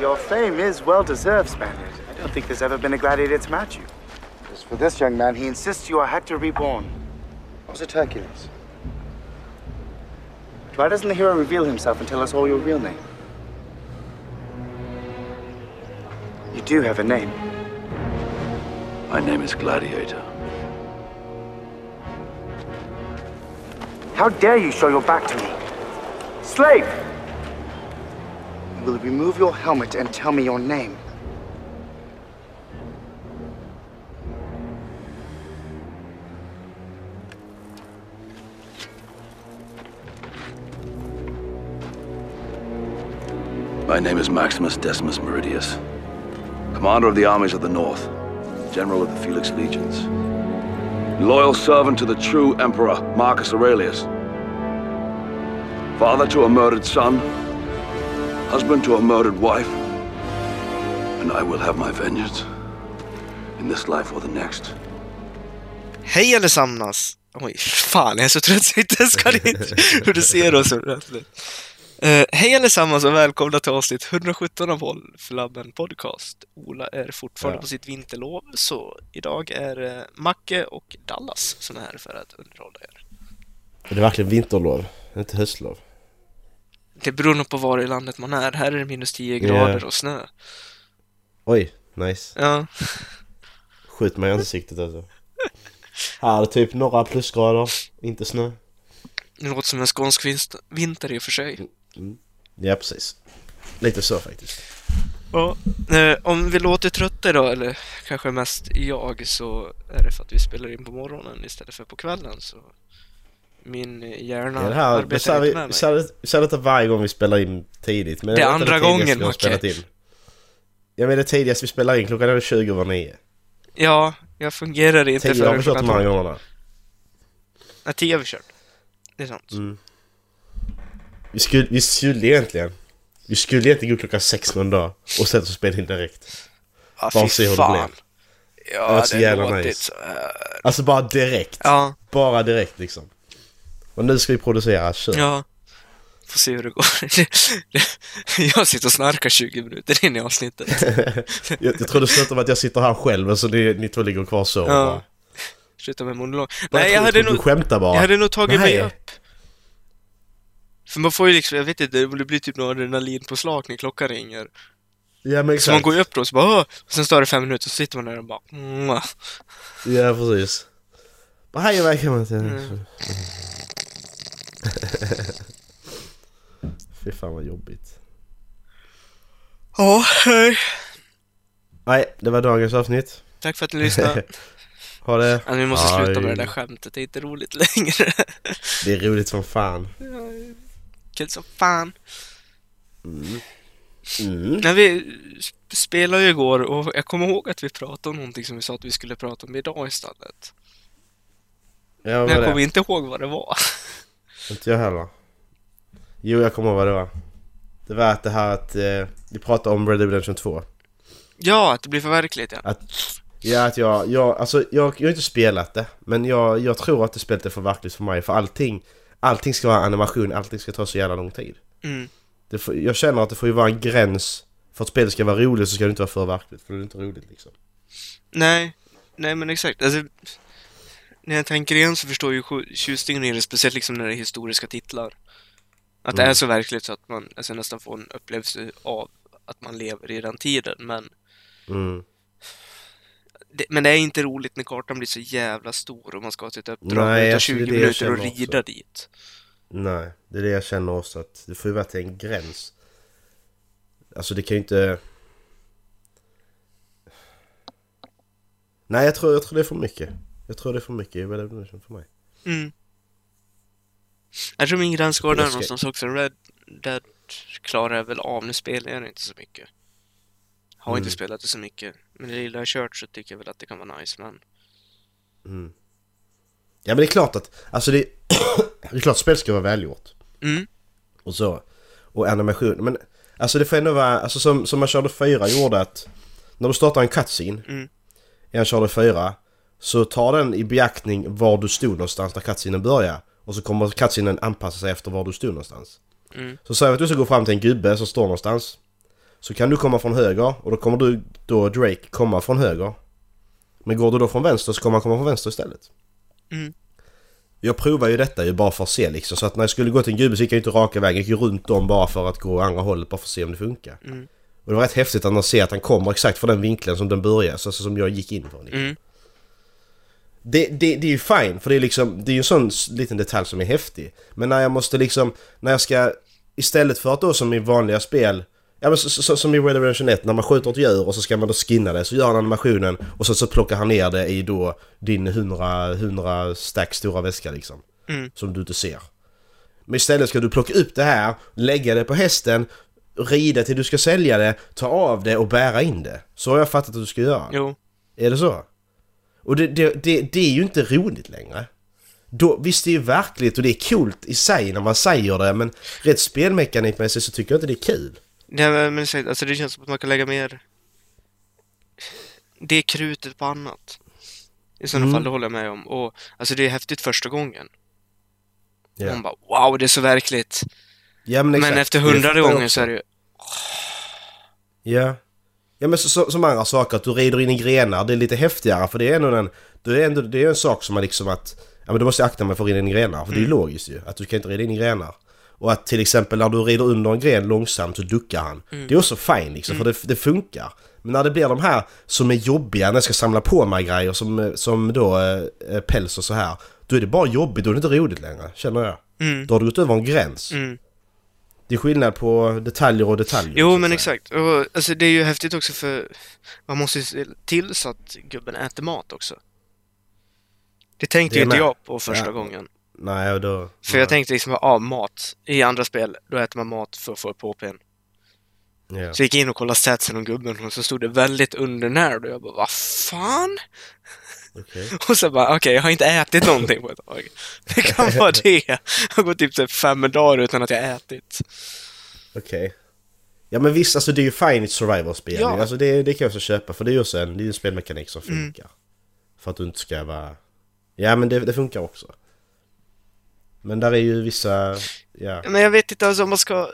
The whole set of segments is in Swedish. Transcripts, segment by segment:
Your fame is well deserved, Spaniard. I don't think there's ever been a gladiator to match you. As for this young man, he insists you are Hector reborn. Was it Hercules? But Why doesn't the hero reveal himself and tell us all your real name? You do have a name. My name is Gladiator. How dare you show your back to me? Slave! Will remove your helmet and tell me your name. My name is Maximus Decimus Meridius, commander of the armies of the North, general of the Felix Legions, loyal servant to the true emperor Marcus Aurelius, father to a murdered son, husband to a murdered wife, and I will have my vengeance in this life or the next. Hej allesammans! Oj, fan jag är så trött så jag inte ens kan introducera oss ordentligt. Uh, hej allesammans och välkomna till avsnitt 117 av Håll Flabben Podcast. Ola är fortfarande Ja. på sitt vinterlov, så idag är uh, Macke och Dallas som är här för att underhålla er. Är det verkligen vinterlov? Inte höstlov? Det beror nog på var i landet man är. Här är det minus 10 grader och snö. Oj, nice. Ja, Skjut mig i ansiktet alltså. Här är typ några plusgrader, inte snö. det låter som en skånsk vinter i och för sig. Ja, precis. Lite så faktiskt. Ja, eh, om vi låter trötta idag, eller kanske mest jag, så är det för att vi spelar in på morgonen istället för på kvällen. Så min hjärna Ja, det här, det arbetar inte vi, med vi mig. det- vi säger detta varje gång vi spelar in tidigt. Men Det är andra tidigaste gången, Macke. Ja men det tidigaste vi spelar in klockan är 20 över 9. Ja, jag fungerar inte 10 har förrän vi kört de klockan här gångerna. Nej, tio har vi kört. Det är sant. Mm. Vi skulle, vi skulle egentligen... Vi skulle egentligen gå klockan 6 någon dag och sätta oss och spela in direkt. Ja, Bara se hur det blev. Det var Ja, så det jävla nice. så. Alltså bara direkt. Ja, Bara direkt liksom. Och nu ska vi producera, kör. ja. Får se hur det går. jag sitter och snarkar 20 minuter in i avsnittet. jag, jag tror det slutar med att jag sitter här själv och så ni, ni två ligger kvar så. Ja. Sluta med monolog. Nej, jag hade du, nog... Du skämtar bara. Jag hade nog tagit mig Nej. upp. För man får ju liksom, jag vet inte, det blir typ någon adrenalin på slag när klockan ringer. Ja men Så man exakt. går ju upp då och så bara Åh! och sen står det fem minuter så sitter man där och bara Mwah. Ja precis. Bara hej och välkommen till... Mm. Fy fan vad jobbigt. Ja, hej. Nej, det var dagens avsnitt. Tack för att ni lyssnade. Ha det. Alltså, vi måste sluta med Aj. det där skämtet, det är inte roligt längre. Det är roligt som fan. Kul som fan. Mm. När vi sp- spelade ju igår och jag kommer ihåg att vi pratade om någonting som vi sa att vi skulle prata om idag istället. Ja, Men jag kommer inte ihåg vad det var. Inte jag heller. Jo, jag kommer ihåg vad det var. Det var att det här att eh, vi pratade om Red Dead Redemption 2. Ja, att det blir förverkligat ja. Att, ja, att jag, jag, alltså jag, jag har inte spelat det. Men jag, jag tror att det spelet är för verkligt för mig. För allting, allting ska vara animation, allting ska ta så jävla lång tid. Mm. Får, jag känner att det får ju vara en gräns. För att spelet ska vara roligt så ska det inte vara för verkligt. För det är inte roligt liksom. Nej, nej men exakt. Alltså, när jag tänker igen så förstår jag ju tjusningen i det, speciellt liksom när det är historiska titlar. Att det Mm. är så verkligt så att man alltså, nästan får en upplevelse av att man lever i den tiden. Men Mm. det, men det är inte roligt när kartan blir så jävla stor och man ska ha sitt uppdrag Nej, och det det är 20 det jag minuter att känner också. rida dit. Nej, det är det jag känner också att det får ju vara till en gräns. Alltså det kan ju inte... Nej jag tror, jag tror det är för mycket. Jag tror det är för mycket Redemption för mig. Mm. Jag tror min gräns går där ska- någonstans också. Red Dead klarar jag väl av. Nu spelar jag inte så mycket. Har Mm. inte spelat det så mycket. Men det lilla jag kört så tycker jag väl att det kan vara nice, men... Mm. Ja men det är klart att, alltså det, det är klart spel ska vara välgjort. Mm. Och så. Och animation. Men alltså det får ändå vara, alltså som, som Uncharted 4 gjorde att när du startar en cutscene Mm. i Uncharted 4 så tar den i beaktning var du stod någonstans när cutscenen börjar. Och så kommer cutscenen anpassa sig efter var du stod någonstans. Mm. Så säg att du ska gå fram till en gubbe som står någonstans. Så kan du komma från höger och då kommer du då Drake komma från höger. Men går du då från vänster så kommer han komma från vänster istället. Mm. Jag provar ju detta ju bara för att se liksom. Så att när jag skulle gå till en gubbe så gick jag inte raka vägen. Jag gick runt om bara för att gå andra hållet bara för att se om det funkar. Mm. Och det var rätt häftigt att man ser att han kommer exakt från den vinkeln som den börjar. Alltså som jag gick in från. Liksom. Mm. Det, det, det är ju fine för det är liksom, det är ju en sån liten detalj som är häftig. Men när jag måste liksom, när jag ska, istället för att då som i vanliga spel, ja men så, så, som i Red Redemption 1, när man skjuter ett djur och så ska man då skinna det, så gör han animationen och så, så plockar han ner det i då din 100, 100 stack stora väska liksom. Mm. Som du inte ser. Men istället ska du plocka upp det här, lägga det på hästen, rida till du ska sälja det, ta av det och bära in det. Så har jag fattat att du ska göra. Jo. Är det så? Och det, det, det, det är ju inte roligt längre. Då, visst, det är ju verkligt och det är coolt i sig när man säger det, men rent spelmekanikmässigt så tycker jag inte det är kul. Nej, men alltså det känns som att man kan lägga mer det krutet på annat. I sådana Mm. fall, det håller jag med om. Och alltså det är häftigt första gången. Ja, Man bara wow, det är så verkligt. ja men, Men efter hundrade gången så är det ju... Ja. Ja men så, så, som andra saker, att du rider in i grenar, det är lite häftigare för det är ändå en, det är ändå, det är en sak som man liksom att, ja men du måste akta mig för att rida in i grenar, för det är ju logiskt ju, att du kan inte rida in i grenar. Och att till exempel när du rider under en gren långsamt så duckar han. Det är också fine liksom, för det, det funkar. Men när det blir de här som är jobbiga, när jag ska samla på mig grejer som, som då eh, päls och så här. Då är det bara jobbigt, då är det inte roligt längre, känner jag. Mm. Då har du gått över en gräns. Mm. Det är skillnad på detaljer och detaljer. Jo, men exakt. Och, alltså det är ju häftigt också för man måste ju se till så att gubben äter mat också. Det tänkte Det ju inte jag på första Ja. gången. Nej, och då... För jag tänkte liksom, ja, mat. I andra spel, då äter man mat för att få upp HPn. Ja. Så jag gick in och kollade statsen om gubben och så stod det väldigt undernärd och jag bara, vad fan? Okej. Och så bara, okej, jag har inte ätit någonting på ett tag. Det kan vara det. Jag har gått typ fem dagar utan att jag ätit. Okej. Ja men visst, alltså det är ju fine i survival-spel. Ja. Alltså det, det kan jag också köpa för det är ju också en, det är en spelmekanik som Mm. funkar. För att du inte ska vara... Ja men det, det funkar också. Men där är ju vissa... Ja. Men jag vet inte alltså om man ska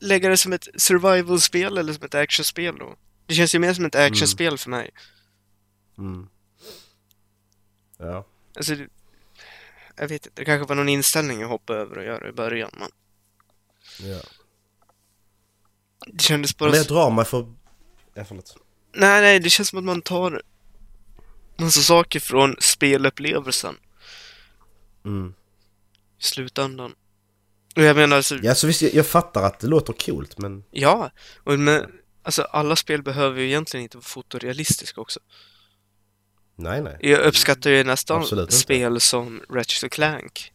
lägga det som ett survival-spel eller som ett actionspel då. Det känns ju mer som ett actionspel för mig. Mm. Ja. Alltså, jag vet inte, det kanske var någon inställning jag hoppade över och göra i början, men ja. det kändes bara... Men jag drar mig för... Ja förlåt. Nej, nej, det känns som att man tar massa saker från spelupplevelsen Mm. i slutändan. Och jag menar alltså, Ja så visst, jag, jag fattar att det låter coolt men... ja, och men, alltså alla spel behöver ju egentligen inte vara fotorealistiska också. Nej nej. Jag uppskattar ju nästan Absolut inte. spel som Ratchet Clank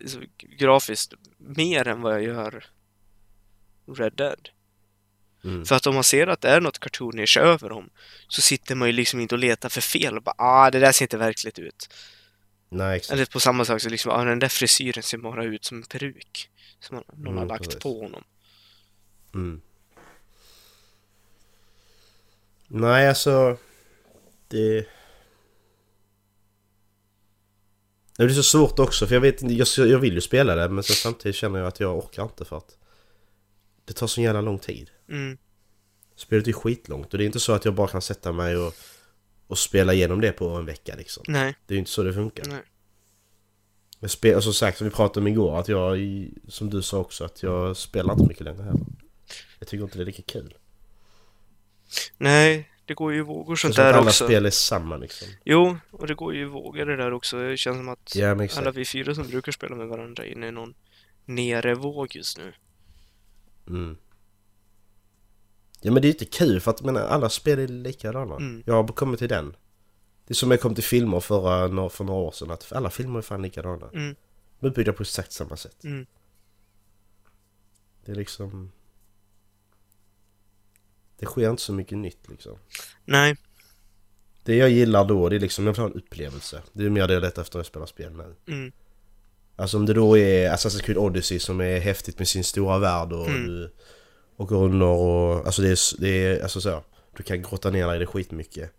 alltså, grafiskt mer än vad jag gör Red Dead. Mm. För att om man ser att det är något cartoonish över dem så sitter man ju liksom inte och letar för fel och bara ah, det där ser inte verkligt ut. Nej exakt. Eller på samma sak så liksom, ah, den där frisyren ser bara ut som en peruk. Som någon Mm, har lagt precis. på honom. Mm. Nej, alltså... Det... Det blir så svårt också för jag vet inte, jag, jag vill ju spela det men så samtidigt känner jag att jag orkar inte för att det tar så jävla lång tid. Mm. Spelet är skitlångt och det är inte så att jag bara kan sätta mig och, och spela igenom det på en vecka liksom. Nej, Det är ju inte så det funkar. nej. Men spel, som sagt, som vi pratade om igår, att jag, som du sa också, att jag spelar inte mycket längre heller. Jag tycker inte det är lika kul. Nej, det går ju vågor sånt där alla också. spel är samma liksom. Jo, och det går ju vågor det där också. Det känns som att exakt. alla vi fyra som brukar spela med varandra är inne i någon nerevåg just nu. Mm. Ja men det är inte kul för att menar, alla spel är likadana. Mm. Jag har kommit till den. Det är som jag kom till filmer förra, för några år sedan, att alla filmer är fan likadana. Mm. De är uppbyggda på exakt samma sätt. Mm. Det är liksom... Det sker inte så mycket nytt liksom. Nej, Det jag gillar då, det är liksom, jag vill ha en upplevelse. Det är mer det jag letar efter när jag spelar spel nu. mm. Alltså om det då är Assassin's Creed Odyssey som är häftigt med sin stora värld och Mm. du åker under och... Alltså det är, det är alltså så. Du kan grotta ner dig i det skitmycket.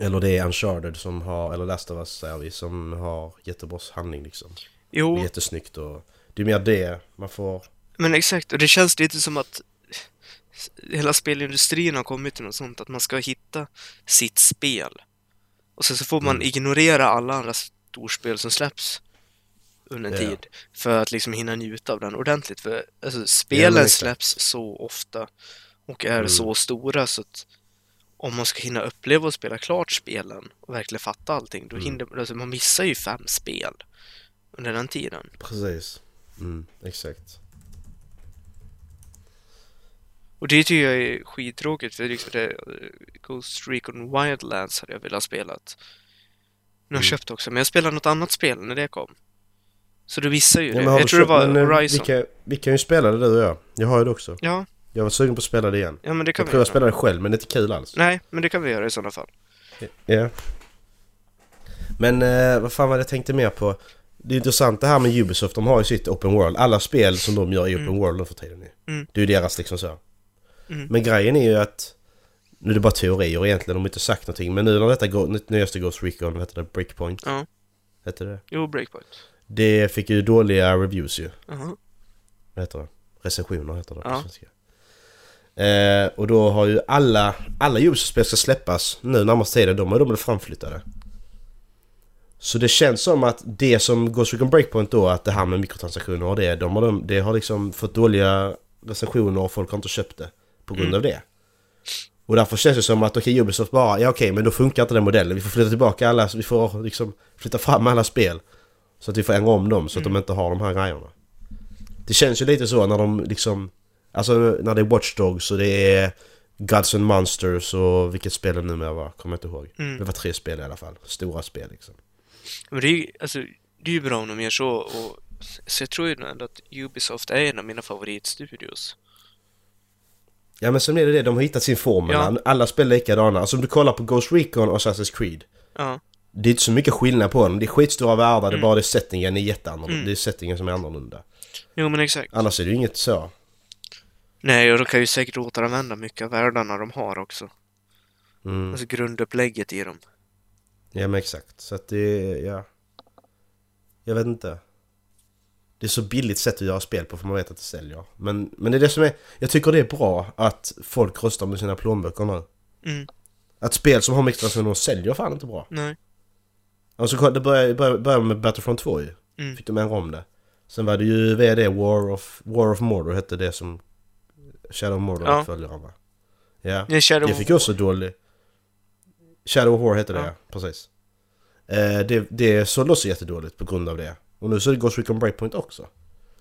Eller det är Uncharted som har, eller Last of Us säger vi, som har jättebra handling liksom. Det är jo, jättesnyggt och... Det är mer det man får... men exakt. Och det känns lite som att hela spelindustrin har kommit till något sånt att man ska hitta sitt spel. Och sen så får man Mm. ignorera alla andra storspel som släpps under en Ja. tid för att liksom hinna njuta av den ordentligt. För alltså, Ja, spelen exakt. släpps så ofta och är Mm. så stora så att om man ska hinna uppleva och spela klart spelen och verkligen fatta allting, då Mm. hinner alltså, man missar ju fem spel under den tiden. Precis. Mm, exakt. Och det tycker jag är skittråkigt för liksom det, Ghost Recon Wildlands hade jag velat spelat. Nu har jag Mm. köpt också, men jag spelade något annat spel när det kom. Så du missar ju det. Jag tror det var men, eh, Horizon. Vi kan, vi kan ju spela det du och jag. Jag har ju det också. Ja, Jag var sugen på att spela det igen. ja men det kan Jag jag göra. spelade det själv men det är inte kul alls. Nej, men det kan vi göra i sådana fall. Ja. Men eh, vad fan var det jag tänkte mer på? Det är intressant det här med Ubisoft, de har ju sitt Open World. Alla spel som de gör i Open World nu för tiden. Mm. Det är ju deras liksom så. Mm. Men grejen är ju att... Nu är det bara teorier egentligen, de har inte sagt någonting. Men nu när detta nytt- nyaste Ghost Recon, vad heter det? Breakpoint? Ja. Hette det? Jo, Breakpoint. Det fick ju dåliga reviews ju. Jaha. Vad heter det? Recensioner heter det på Ja. svenska. Eh, och då har ju alla, alla Ubisoft-spel ska släppas nu närmaste tiden, de är de framflyttade. Så det känns som att det som Ghost Recon Breakpoint då, att det här med mikrotransaktioner och det, de har, de, det har liksom fått dåliga recensioner och folk har inte köpt det på grund Mm. av det. Och därför känns det som att okej, Ubisoft bara, ja okej, men då funkar inte den modellen. Vi får flytta tillbaka alla, vi får liksom flytta fram alla spel. Så att vi får ändra om dem så att de inte har de här grejerna. Det känns ju lite så när de liksom... Alltså när det är Watch Dogs och det är Gods and Monsters och vilket spel det numera var, kommer jag inte ihåg. Mm. Det var tre spel i alla fall. Stora spel liksom. Men det är ju, alltså, det är ju bra om de gör så och så jag tror ju ändå att Ubisoft är en av mina favoritstudios. Ja men sen är det det, de har hittat sin formel. Ja. Alla spel är likadana. Alltså om du kollar på Ghost Recon och Assassin's Creed. Ja. Det är inte så mycket skillnad på dem. Det är skitstora världar, det är Mm. bara det settingen är jätteannorlunda. Mm. Det är settingen som är annorlunda. Jo, men exakt. Annars är det ju inget så. Nej, och de kan ju säkert återanvända mycket av världarna de har också. Mm. Alltså grundupplägget i dem. Ja men exakt. Så att det, ja. Jag vet inte. Det är så billigt sätt att göra spel på för man vet att det säljer. Men, men det är det som är... Jag tycker det är bra att folk röstar med sina plånböcker nu. Mm. Att spel som har mikrotransaktioner säljer fan inte bra. Nej. Alltså det började, började, började med Battlefront 2 ju. Mm. Fick de ändra om det. Sen var det ju VD War of, War of Mordor hette det som Shadow of Mordor Ja. följaren va? Ja. Det Shadow Det fick också dålig... Shadow of War hette det ja, precis. Eh, det, det sålde också jättedåligt på grund av det. Och nu så är det Ghost Recon Breakpoint också.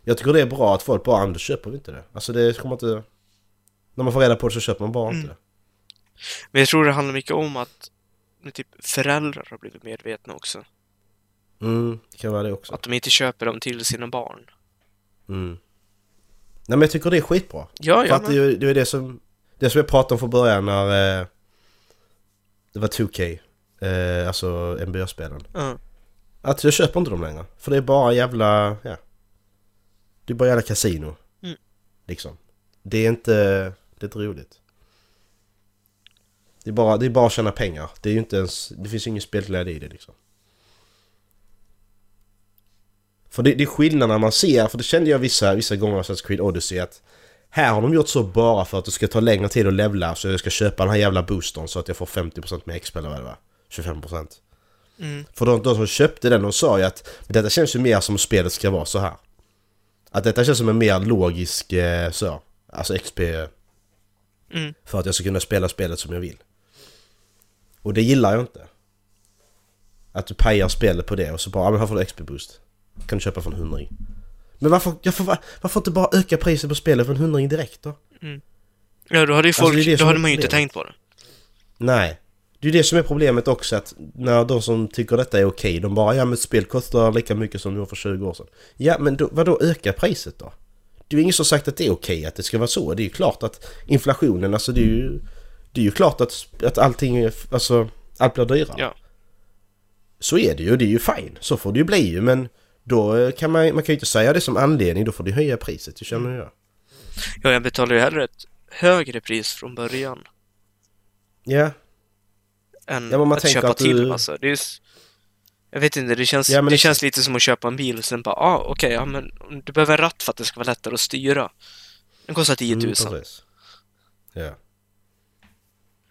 Jag tycker det är bra att folk bara, "Ah, då köper vi inte det. Alltså det kommer inte... När man får reda på det så köper man bara Mm. inte det. Men jag tror det handlar mycket om att typ föräldrar har blivit medvetna också. Mm, det kan vara det också. Att de inte köper dem till sina barn. Mm. Nej men jag tycker det är skitbra. Ja, För ja, att det, är ju- det är det som... Det som jag pratade om från början när... Eh, det var 2K. Eh, alltså NBA-spelen. Ja. Att jag köper inte dem längre. För det är bara jävla... Ja. Det är bara jävla kasino. Mm. Liksom. Det är inte... Det är inte roligt. Det är, bara, det är bara att tjäna pengar. Det är ju inte ens... Det finns ju ingen spelglädje i det liksom. För det, det är skillnaderna man ser, för det kände jag vissa, vissa gånger i Assassin's Creed Odyssey att här har de gjort så bara för att det ska ta längre tid att levla så jag ska köpa den här jävla boostern så att jag får 50% mer XP eller vad det var. 25%. Mm. För de, de som köpte den, de sa ju att "Men detta känns ju mer som spelet ska vara så här. Att detta känns som en mer logisk eh, så. Alltså XP Mm. för att jag ska kunna spela spelet som jag vill. Och det gillar jag inte. Att du pajar spelet på det och så bara, ja men här får du XP-boost. Kan du köpa för en hundring. Men varför, jag får, varför inte bara öka priset på spelet för en hundring direkt då? Ja, då hade ju Alltså, folk, det det då hade man ju inte tänkt på det. Nej. Det är det som är problemet också att när de som tycker detta är okej, de bara ja men spel kostar lika mycket som det var för 20 år sedan. Ja men då, vadå öka priset då? Det är ju ingen som sagt att det är okej att det ska vara så. Det är ju klart att inflationen, alltså det är ju... Det är ju klart att, att allting, alltså allt blir dyrare. Ja. Så är det ju, det är ju fine. Så får det ju bli ju men då eh, kan man, man kan ju inte säga det som anledning, då får du höja priset, det känner jag. Ja, jag betalar ju hellre ett högre pris från början Ja, än Ja, att köpa att du- till massa. Det är Jag vet inte, det känns, Ja, men det exakt. känns lite som att köpa en bil och sen bara, ah, okej, ja men du behöver en ratt för att det ska vara lättare att styra. Den kostar 10 000. Mm, precis. Ja.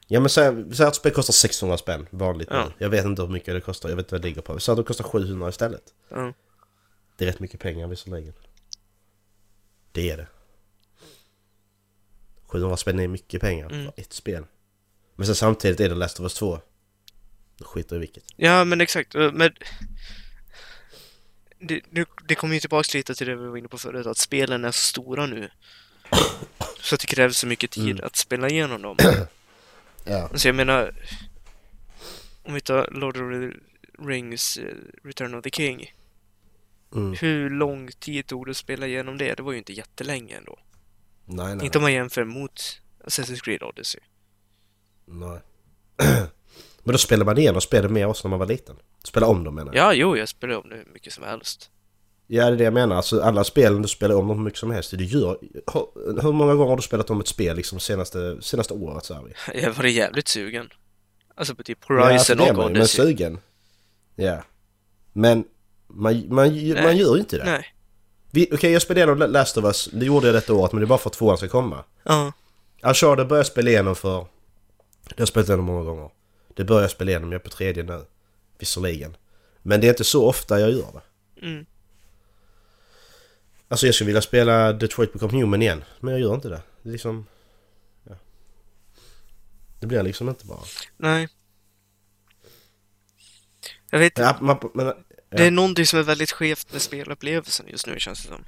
Ja men säg att spel kostar 600 spänn vanligt Ja. nu. Jag vet inte hur mycket det kostar, jag vet inte vad det ligger på. Säg att det kostar 700 istället. Ja. Det är rätt mycket pengar visserligen. Det är det. 700 spänn är mycket pengar Mm. för ett spel. Men sen samtidigt är det Last of Us 2. Då skiter i vilket. Ja, men exakt. Eh, Men... Det, det, det kommer ju tillbaka lite till det vi var inne på förut, att spelen är så stora nu. Så att det krävs så mycket tid Mm. att spela igenom dem. Ja. Så jag menar... Om vi tar Lord of the Rings eh, Return of the King. Mm. Hur lång tid tog det att spela igenom det? Det var ju inte jättelänge ändå. Nej, nej. Inte om man jämför mot Assassin's Creed Odyssey. Nej. Men då spelar man igenom spelet med oss när man var liten. Spela om dem menar jag. Ja, jo, jag spelar om det hur mycket som helst. Ja, det är det jag menar. Alltså alla spelen du spelar om dem hur mycket som helst. Du gör... Hur många gånger har du spelat om ett spel liksom senaste, senaste året så här? Jag varit jävligt sugen. Alltså på typ Ja, alltså, Horizon det är man Men sugen. Ja. Men man, man, man gör ju inte det. Nej. Okej, jag spelade igenom Last of Us. Det gjorde jag detta året, men det är bara för att tvåan ska komma. Ja. Uncharted började jag spela igenom för... Det har jag spelat igenom många gånger. Det börjar jag spela igenom, jag är på tredje nu. Visserligen. Men det är inte så ofta jag gör det. Mm. Alltså jag skulle vilja spela Detroit Become Human igen, men jag gör inte det. Det är liksom... Ja. Det blir liksom inte bara... Nej. Jag vet Ja, man, men, ja. Det är någonting som är väldigt skevt med spelupplevelsen just nu känns det som.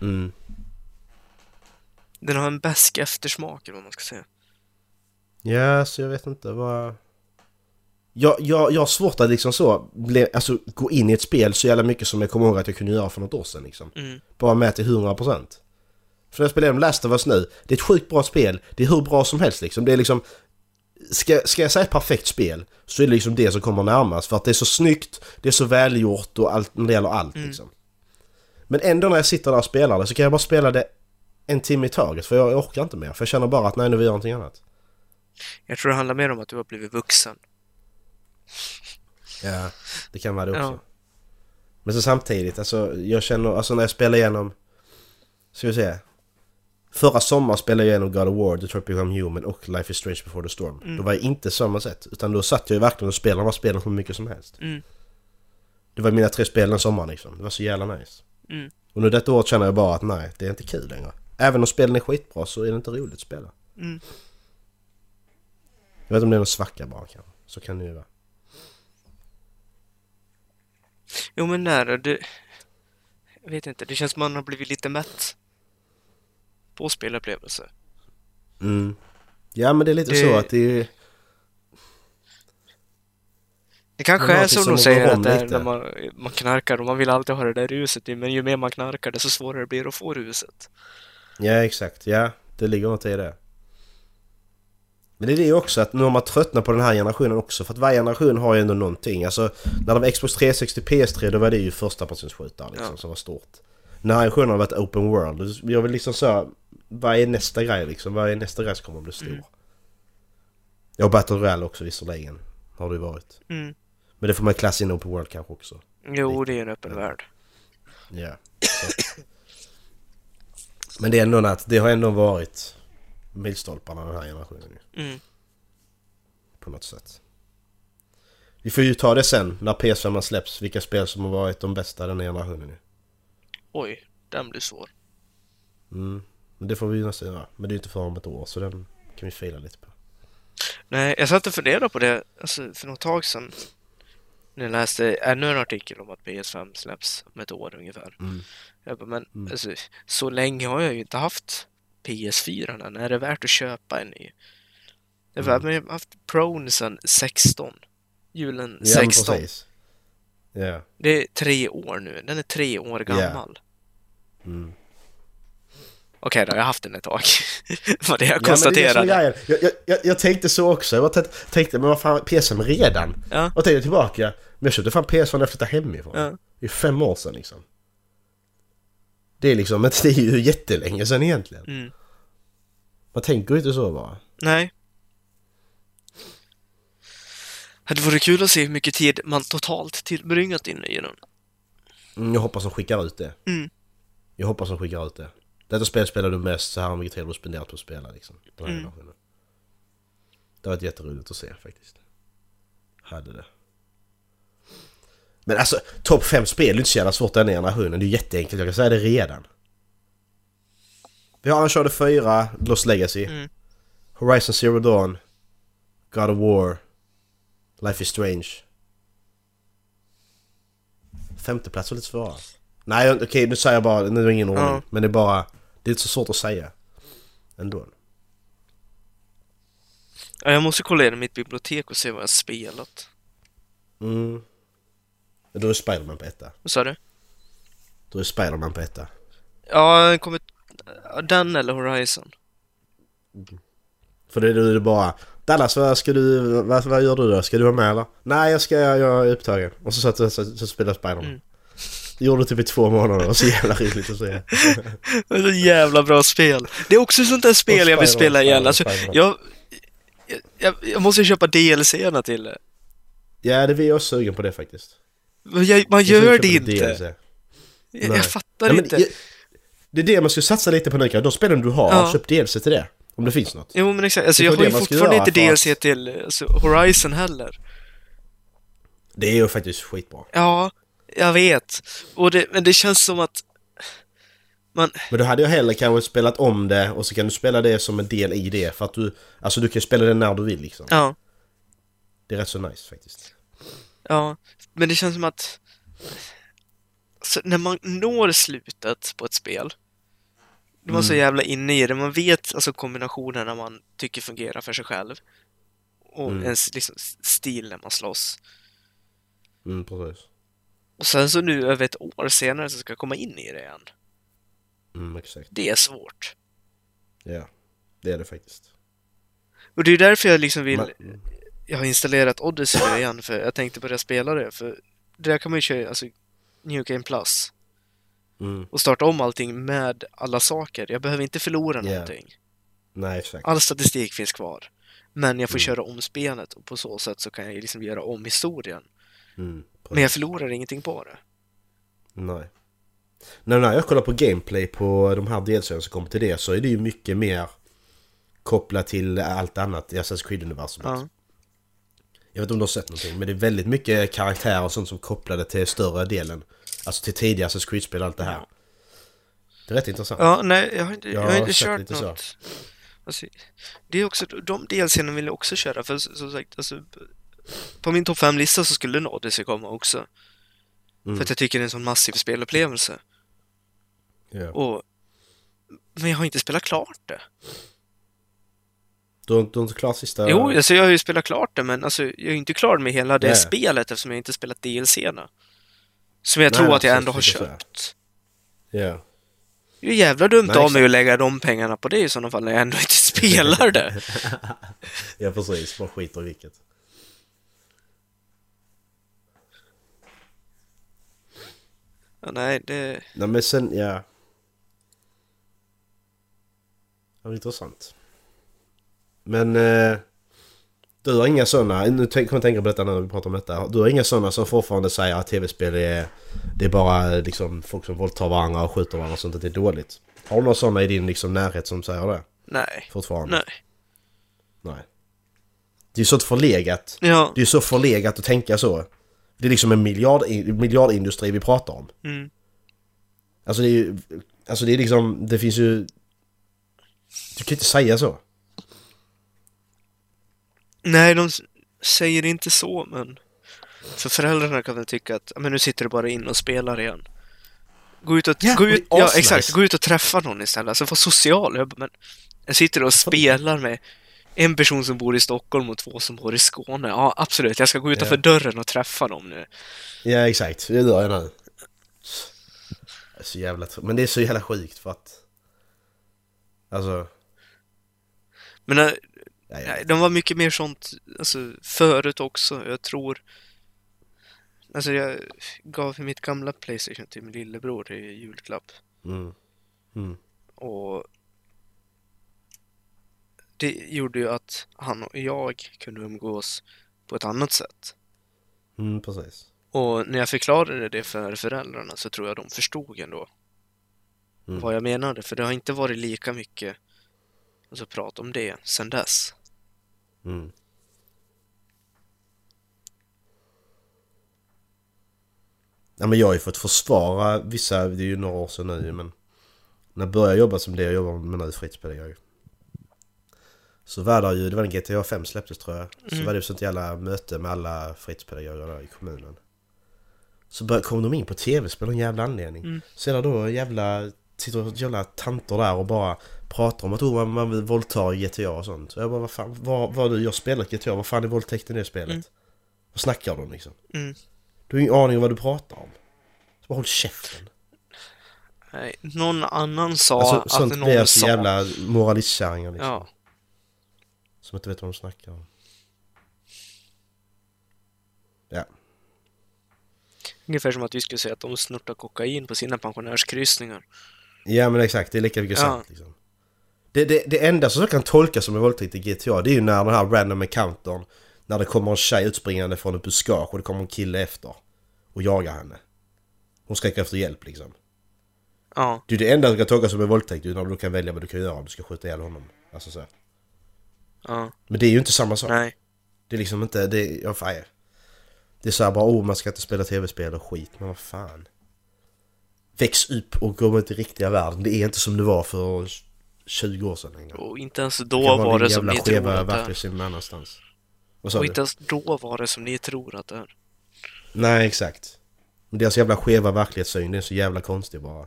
Mm. Den har en besk eftersmak eller vad man ska säga. Ja, så jag vet inte vad... Jag, jag, jag har svårt att liksom så, bli, alltså gå in i ett spel så jävla mycket som jag kommer ihåg att jag kunde göra för något år sedan liksom. Mm. Bara med till 100%. För jag spelar igenom Last of Us nu, det är ett sjukt bra spel, det är hur bra som helst liksom. Det är liksom... Ska, ska jag säga ett perfekt spel så är det liksom det som kommer närmast för att det är så snyggt, det är så välgjort och allt, när det gäller allt Mm. liksom. Men ändå när jag sitter där och spelar det så kan jag bara spela det en timme i taget för jag orkar inte mer. För jag känner bara att nej nu vill jag göra någonting annat. Jag tror det handlar mer om att du har blivit vuxen. Ja, det kan vara det också. Ja. Men så samtidigt, alltså jag känner, alltså när jag spelar igenom... Ska vi se. Förra sommaren spelade jag igenom God of War, Detroit Become Human och Life is Strange Before the Storm. Mm. Då var jag inte samma sätt. Utan då satt jag ju verkligen och spelade de här spelen hur mycket som helst. Mm. Det var mina tre spel den sommaren liksom. Det var så jävla nice. Mm. Och nu detta året känner jag bara att nej, det är inte kul längre. Även om spelen är skitbra så är det inte roligt att spela. Mm. Jag vet inte om det är någon svacka bara kanske. Så kan det ju vara. Jo men nära, det... Jag vet inte, det känns som man har blivit lite mätt. På spelupplevelser. Mm. Ja men det är lite Det- så att det är... Det kanske är som de säger att det är när man, man knarkar och man vill alltid ha det där ruset men ju mer man knarkar desto svårare blir det att få ruset. Ja exakt, ja det ligger något i det. Men det är det också att nu har man tröttnat på den här generationen också för att varje generation har ju ändå någonting. Alltså när det var Xbox 360 PS3 då var det ju första personsskjutare liksom Ja. som var stort. Den här generationen har varit open world. Jag vill liksom så vad är nästa grej liksom? Vad är nästa grej som kommer att bli stor? Mm. Ja Battle Royale också visserligen. Har det ju varit. Mm. Men det får man klassa in open world kanske också. Jo, det är en öppen värld. Ja. Men det är ändå att det har ändå varit milstolparna den här generationen ju, Mm. på något sätt. Vi får ju ta det sen när PS5 släpps, vilka spel som har varit de bästa den här generationen ju. Oj, den blir svår. Mm. Men det får vi ju nästan göra. Men det är ju inte för om ett år så den kan vi fila lite på. Nej, jag satt och funderade på det alltså, för något tag sedan. När jag läste ännu en artikel om att PS5 släpps om ett år ungefär. Mm. Jag bara, men Mm. alltså, så länge har jag ju inte haft PS4 än. Är det värt att köpa en ny? Jag har Mm. mm. haft Pro sedan 16. Julen Ja, men 16. precis. Ja. det är tre år nu. Den är tre år gammal. Mm. Okej då, jag har haft den ett tag. Vad det jag Ja, men det det är konstaterade. grejen. jag, jag, jag, jag tänkte så också. Jag tänkte, tänkte men vad fan, PS5 redan? Ja. Och tänkte tillbaka. Men jag köpte fan PS5 när jag flyttade hemifrån. Ja. Det är fem år sedan liksom. Det är liksom, det är ju jättelänge sedan egentligen. Mm. Man tänker ju inte så bara. Nej. Hade varit kul att se hur mycket tid man totalt tillbringat inne i den. Mm, jag hoppas de skickar ut det. Mm. Jag hoppas de skickar ut det. Detta spel spelar du mest, så här mycket tid har du spenderat på att spela liksom. Den här Mm. Det har varit jätteroligt att se faktiskt. Hade det. Men alltså, topp 5 spel är inte så jävla svårt den generationen. Det är jätteenkelt, jag kan säga det redan. Vi har Uncharted 4, Lost Legacy. Mm. Horizon Zero Dawn. God of War. Life is Strange. Femte plats var lite svårare. Nej okej, nu säger jag bara, nu är det ingen ordning. Ja. Men det är bara, det är inte så svårt att säga. Ändå. Ja, jag måste kolla igenom mitt bibliotek och se vad jag spelat. Mm. Då är Spiderman på etta. Vad sa du? Då är Spiderman på etta. Ja, jag kommer... ja, Den eller Horizon? För det är det bara Dallas, vad ska du, vad, vad gör du då? Ska du vara med eller? Nej, jag ska, jag är upptagen. Och så satt jag så, så spelade Spiderman. Mm. Det gjorde typ i två månader, var så jävla roligt att se. Det är så jävla bra spel. Det är också sånt där spel jag vill spela igen. Alltså, jag, jag, jag måste köpa DLC-erna till det. Ja, det är vi också sugen på det faktiskt. Jag, man Jag gör det inte. Jag, Nej. jag fattar men inte. jag- Det är det man ska satsa lite på nu. De spelen du har, Ja. köp DLC till det. Om det finns något. Jo men exakt, alltså jag var har ju fortfarande inte DLC att- till alltså, Horizon heller. Det är ju faktiskt skitbra. Ja, jag vet. Och det, men det känns som att man, Men då hade jag hellre kanske spelat om det och så kan du spela det som en del i det. För att du, alltså du kan spela det när du vill liksom. ja, Det är rätt så nice faktiskt. ja. Men det känns som att när man når slutet på ett spel då är man så Mm. jävla inne i det. Man vet alltså kombinationerna man tycker fungerar för sig själv. Och Mm. ens liksom, stil när man slåss. Mm, precis. Och sen så nu över ett år senare så ska jag komma in i det igen. Mm, exakt. Det är svårt. Ja, det är det faktiskt. Och det är därför jag liksom vill Men- jag har installerat Odyssey nu igen för jag tänkte börja spela det för där kan man ju köra alltså New Game Plus Mm, och starta om allting med alla saker. Jag behöver inte förlora Ja. någonting. nej exakt. All statistik finns kvar. Men jag får Mm. köra om spelet och på så sätt så kan jag liksom göra om historien. Mm, Men jag förlorar ingenting på det. Nej. När när jag kollar på gameplay på de här delserierna som kommer till det så är det ju mycket mer kopplat till allt annat i Assassin's Creed-universumet. Ja. Jag vet inte om du har sett någonting men det är väldigt mycket karaktärer och sånt som kopplade till större delen. Alltså till tidigare Assassin's Creed-spel och allt det här. Det är rätt intressant. Ja, nej, jag har inte, Jag har inte kört något. Alltså, det är också, de delscenerna vill jag också köra för som sagt, alltså, på min topp 5-lista så skulle en Odyssey komma också. Mm. För att jag tycker det är en sån massiv spelupplevelse. Ja. Och, men jag har inte spelat klart det. Du har du har inte klart sista... Jo, alltså jag har ju spelat klart det, men alltså, jag är inte klar med hela det Nej. spelet eftersom jag inte spelat DLC-erna. Som jag Nej, tror att jag ändå har köpt. Ja. Det är ju jävla dumt Nej, av mig att lägga de pengarna på det i sådana fall när jag ändå inte spelar det. ja, precis. Man skiter i vilket. Ja, nej, det... Nej men sen, ja. Det var intressant. Men... Eh, du har inga sådana, nu kommer jag tänka på detta när vi pratar om detta. Du har inga sådana som fortfarande säger att tv-spel är... Det är bara liksom folk som våldtar varandra och skjuter varandra och sånt, att det är dåligt. Har du några sådana i din liksom, närhet som säger det? Nej. Fortfarande? Nej. Nej. Det är ju så förlegat. Ja. Det är ju så förlegat att tänka så. Det är liksom en miljard, miljardindustri vi pratar om. Mm. Alltså det är ju... Alltså det är liksom... Det finns ju... Du kan inte säga så. Nej, de säger inte så, men... För föräldrarna kan väl tycka att, "Ja, men nu sitter du bara in och spelar igen. Gå ut och, Ja, gå ut, ja exakt, gå ut och träffa någon istället. Alltså var social. Jag, men, jag sitter och spelar med en person som bor i Stockholm och två som bor i Skåne. Ja, absolut. Jag ska gå utanför Ja. dörren och träffa dem nu. Ja exakt, det gör jag nu. Det är så jävla... Men det är så jävla sjukt för att... Alltså... Men ja. nej, de var mycket mer sånt alltså, förut också. Jag tror... Alltså jag gav mitt gamla Playstation till min lillebror i julklapp. Mm. Mm. Och det gjorde ju att han och jag kunde umgås på ett annat sätt. Mm, precis. Och när jag förklarade det för föräldrarna så tror jag de förstod ändå. vad jag menade. För det har inte varit lika mycket alltså, prat om det sen dess. Mm. Ja men jag har ju fått försvara vissa, det är ju några år sedan nu men När jag började jobba som det jag jobbar med nu, fritidspedagog Så var det ju, det var en GTA 5 släpptes tror jag Så Mm. var det ett sånt jävla möte med alla fritidspedagoger i kommunen Så kom de in på tv-spel av en jävla anledning Mm. Så är det då jävla, sitter jävla tanter där och bara pratar om att oh, man, man vill våldta GTA och sånt. Så jag bara, vad fan, vad, vad du, jag spelar GTA, vad fan är våldtäkten i det spelet? Mm. Vad snackar du om liksom? Mm. Du har ingen aning om vad du pratar om. Så bara håll käften. Nej, någon annan sa Alltså, sånt att blir någon så sa... jävla moralistkärringar liksom. Ja, Som inte vet vad de snackar om. Ja. ungefär som att vi skulle säga att de snurtar kokain på sina pensionärskryssningar. Ja men exakt, det är lika mycket Ja. sant liksom. Det, det, det enda som kan tolkas som en våldtäkt i GTA det är ju när den här random encountern När det kommer en tjej utspringande från ett buskage och det kommer en kille efter Och jagar henne. Hon skriker efter hjälp liksom. Ja, Det är det enda som kan tolkas som en våldtäkt är när du kan välja vad du kan göra om du ska skjuta ihjäl honom. Alltså så. ja, Men det är ju inte samma sak. Nej. Det är liksom inte, det, ja fan Det är såhär bara oh man ska inte spela tv-spel och skit men vad fan. Väx upp och gå ut i riktiga världen. Det är inte som det var för 20 år sedan längre Och inte ens Det då vara var det som ni tror att det är. någon annanstans. Och du? inte ens då var det som ni tror att det är. Nej exakt. Men deras jävla skeva verklighetssyn det är så jävla konstig bara.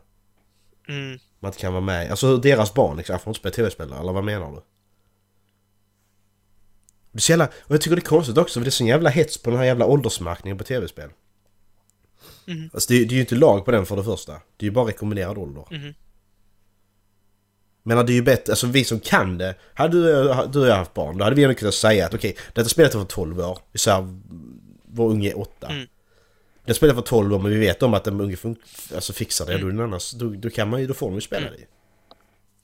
Mm. Man inte kan vara med. Alltså deras barn liksom, får inte spela tv-spel eller vad menar du? Det är så jävla, och jag tycker det är konstigt också för det är så jävla hets på den här jävla åldersmärkningen på tv-spel. Mhm. Alltså det, är- det är ju inte lag på den för det första. Det är ju bara rekommenderad ålder. Mhm. Men det är ju bättre, alltså vi som kan det. Hade du, du och jag haft barn, då hade vi ändå kunnat säga att okej, detta spelet är för 12 år. Vi säger, vår unge är 8. Mm. Det spelar för 12 år men vi vet om att den unge alltså fixar det. Mm. Då, annars, då, då kan man ju, då får de ju spela det.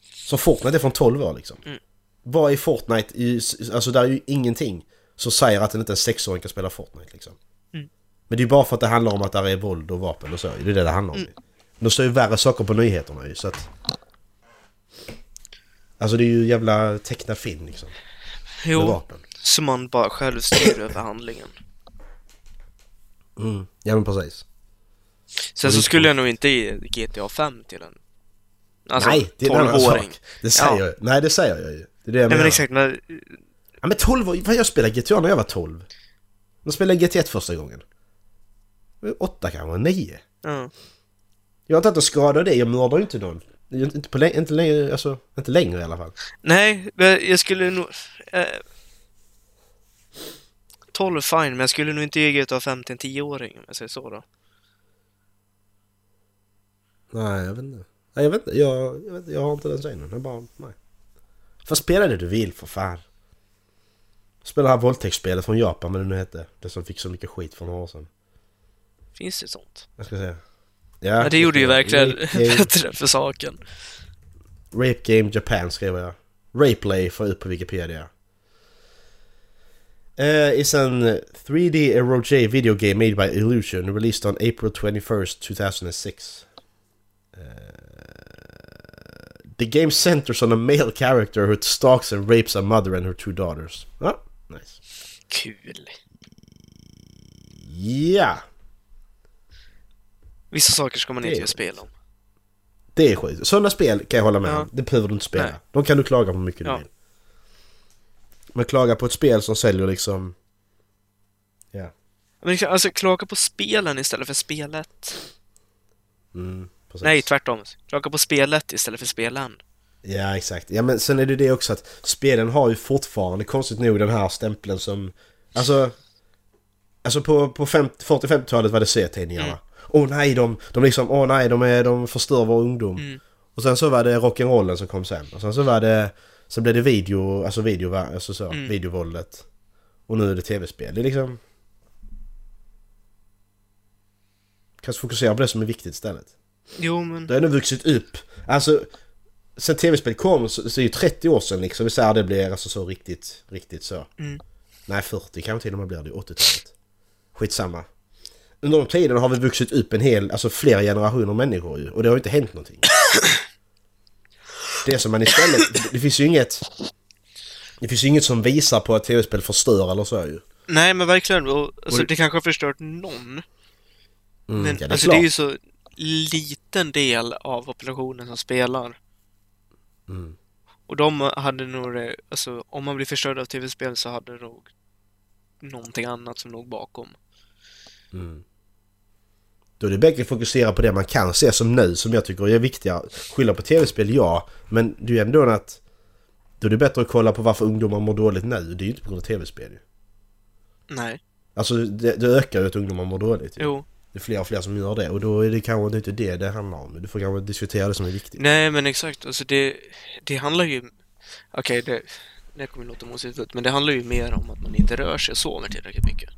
Så Fortnite är från 12 år liksom. Mm. Vad är Fortnite? I, alltså där är ju ingenting som säger att en inte en sexåring kan spela Fortnite liksom. Mm. Men det är ju bara för att det handlar om att det är våld och vapen och så. Det är det det handlar om. Mm. De står ju värre saker på nyheterna ju så att... Alltså det är ju jävla teckna film liksom. Jo, så man bara själv styr över handlingen. Mm. Ja men precis. Sen så skulle jag nog inte ge GTA 5 till en Alltså, Nej, det är en annan 12-åring. sak. Det säger Ja. jag Nej det säger jag ju. Det är det jag Nej menar. men exakt, när, Ja men 12 år, jag spelade GTA när jag var 12. Jag spelade GT1 första gången. 8 kanske, 9. ja. Jag har inte haft en skada det, jag mördar ju inte någon. Inte, på, inte, längre, alltså, inte längre i alla fall. Nej, jag skulle nog... Eh, 12 fine, men jag skulle nog inte ge GTA 5 till en 10-åring om jag säger så då. Nej, jag vet inte. Nej, jag vet inte. Jag, jag, vet, jag har inte den synen. Jag bara, nej. Får spela det du vill för fan. Spela det här våldtäktsspelet från Japan, vad det nu hette. Det som fick så mycket skit för några år sedan. Finns det sånt? Jag ska säga. Ja, det gjorde ju verkligen bättre för saken. Rape Game Japan skriver jag. Raplay får ut på Wikipedia. Uh, is an 3D ROJ video game made by Illusion released on April 21st, 2006. Uh, the game centers on a male character who stalks and rapes a mother and her two daughters. Ja, nice. Kul. Ja, Vissa saker ska man inte göra spel om. det är skit. Sådana spel kan jag hålla med Ja. om. Det behöver du inte spela. Nej. De kan du klaga på mycket Ja. du vill. Men klaga på ett spel som säljer liksom... Ja. Men liksom, alltså, klaga på spelen istället för spelet. Mm, precis. Nej, tvärtom. Klaga på spelet istället för spelen. Ja, exakt. Ja, men sen är det det också att spelen har ju fortfarande konstigt nog den här stämpeln som... Alltså... Alltså på, på 50 40-50-talet var det serietidningarna. Mm. Åh nej, de, de liksom, åh nej, de, är, de förstör vår ungdom. Mm. Och sen så var det rock'n'rollen som kom sen. Och sen så var det... Sen blev det video, alltså video, alltså så, Mm. videovåldet. Och nu är det tv-spel. Det är liksom... Kanske fokusera på det som är viktigt istället. Jo, men... Det har ändå vuxit upp. Alltså, sen tv-spel kom så, så är det ju 30 år sedan liksom. Vi säger det blir alltså så riktigt, riktigt så. Mm. Nej, 40 kanske till och med blir det, 80-talet. Skitsamma. Under de tiden har vi vuxit upp en hel, alltså flera generationer människor ju. Och det har ju inte hänt någonting. det som man istället... Det, finns ju inget... Det finns ju inget som visar på att tv-spel förstör eller så ju. Nej, men verkligen. Och, alltså, det kanske har förstört någon. Mm, men ja, det är alltså, det är ju klart. så liten del av populationen som spelar. Mm. Och de hade nog det, alltså om man blir förstörd av tv-spel så hade nog någonting annat som låg bakom. Mm. Då är det bättre att fokusera på det man kan se som nu, som jag tycker är viktigare. Skylla på tv-spel, ja. Men det är ändå att... Då är det bättre att kolla på varför ungdomar mår dåligt nu. Det är ju inte på grund av tv-spel ju. Nej, Alltså det, det ökar ju att ungdomar mår dåligt ju. jo. Det är fler och fler som gör det och då är det kanske inte det det handlar om. Du får kanske diskutera det som är viktigt. Nej, men exakt. Alltså det, det handlar ju... Okej, det, det kommer låta motsägelsefullt, men det handlar ju mer om att man inte rör sig och sover tillräckligt mycket.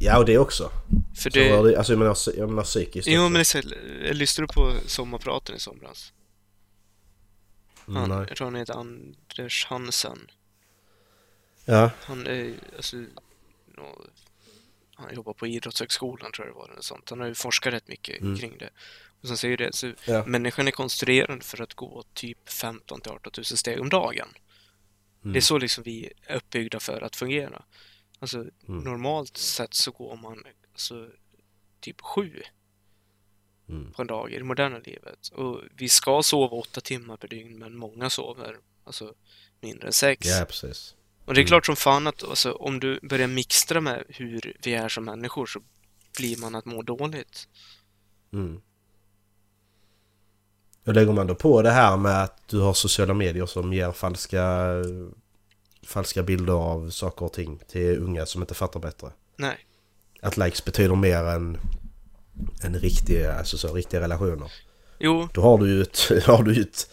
Ja, och det också. För Så det... det alltså jag menar, jag menar psykiskt Jo, också. men så, jag lyssnade på sommarpraten i somras. Han, Mm, nej. jag tror han heter Anders Hansen. Ja, Han är alltså... Han jobbar på Idrottshögskolan tror jag det var, eller sånt. Han har ju forskat rätt mycket Mm. kring det. Och sen säger det, så Ja. människan är konstruerad för att gå typ 15 till 18 000 steg om dagen. Mm. Det är så liksom vi är uppbyggda för att fungera. Alltså Mm. normalt sett så går man alltså typ sju Mm. på en dag i det moderna livet. Och vi ska sova åtta timmar per dygn, men många sover alltså mindre än sex. ja precis. Och det är Mm. klart som fan att alltså, om du börjar mixtra med hur vi är som människor så blir man att må dåligt. Mm. Och lägger man då på det här med att du har sociala medier som ger falska, falska bilder av saker och ting till unga som inte fattar bättre. Nej. Att likes betyder mer än, än riktiga, alltså så, riktiga relationer. Jo, Då har du ju ett, har du ett,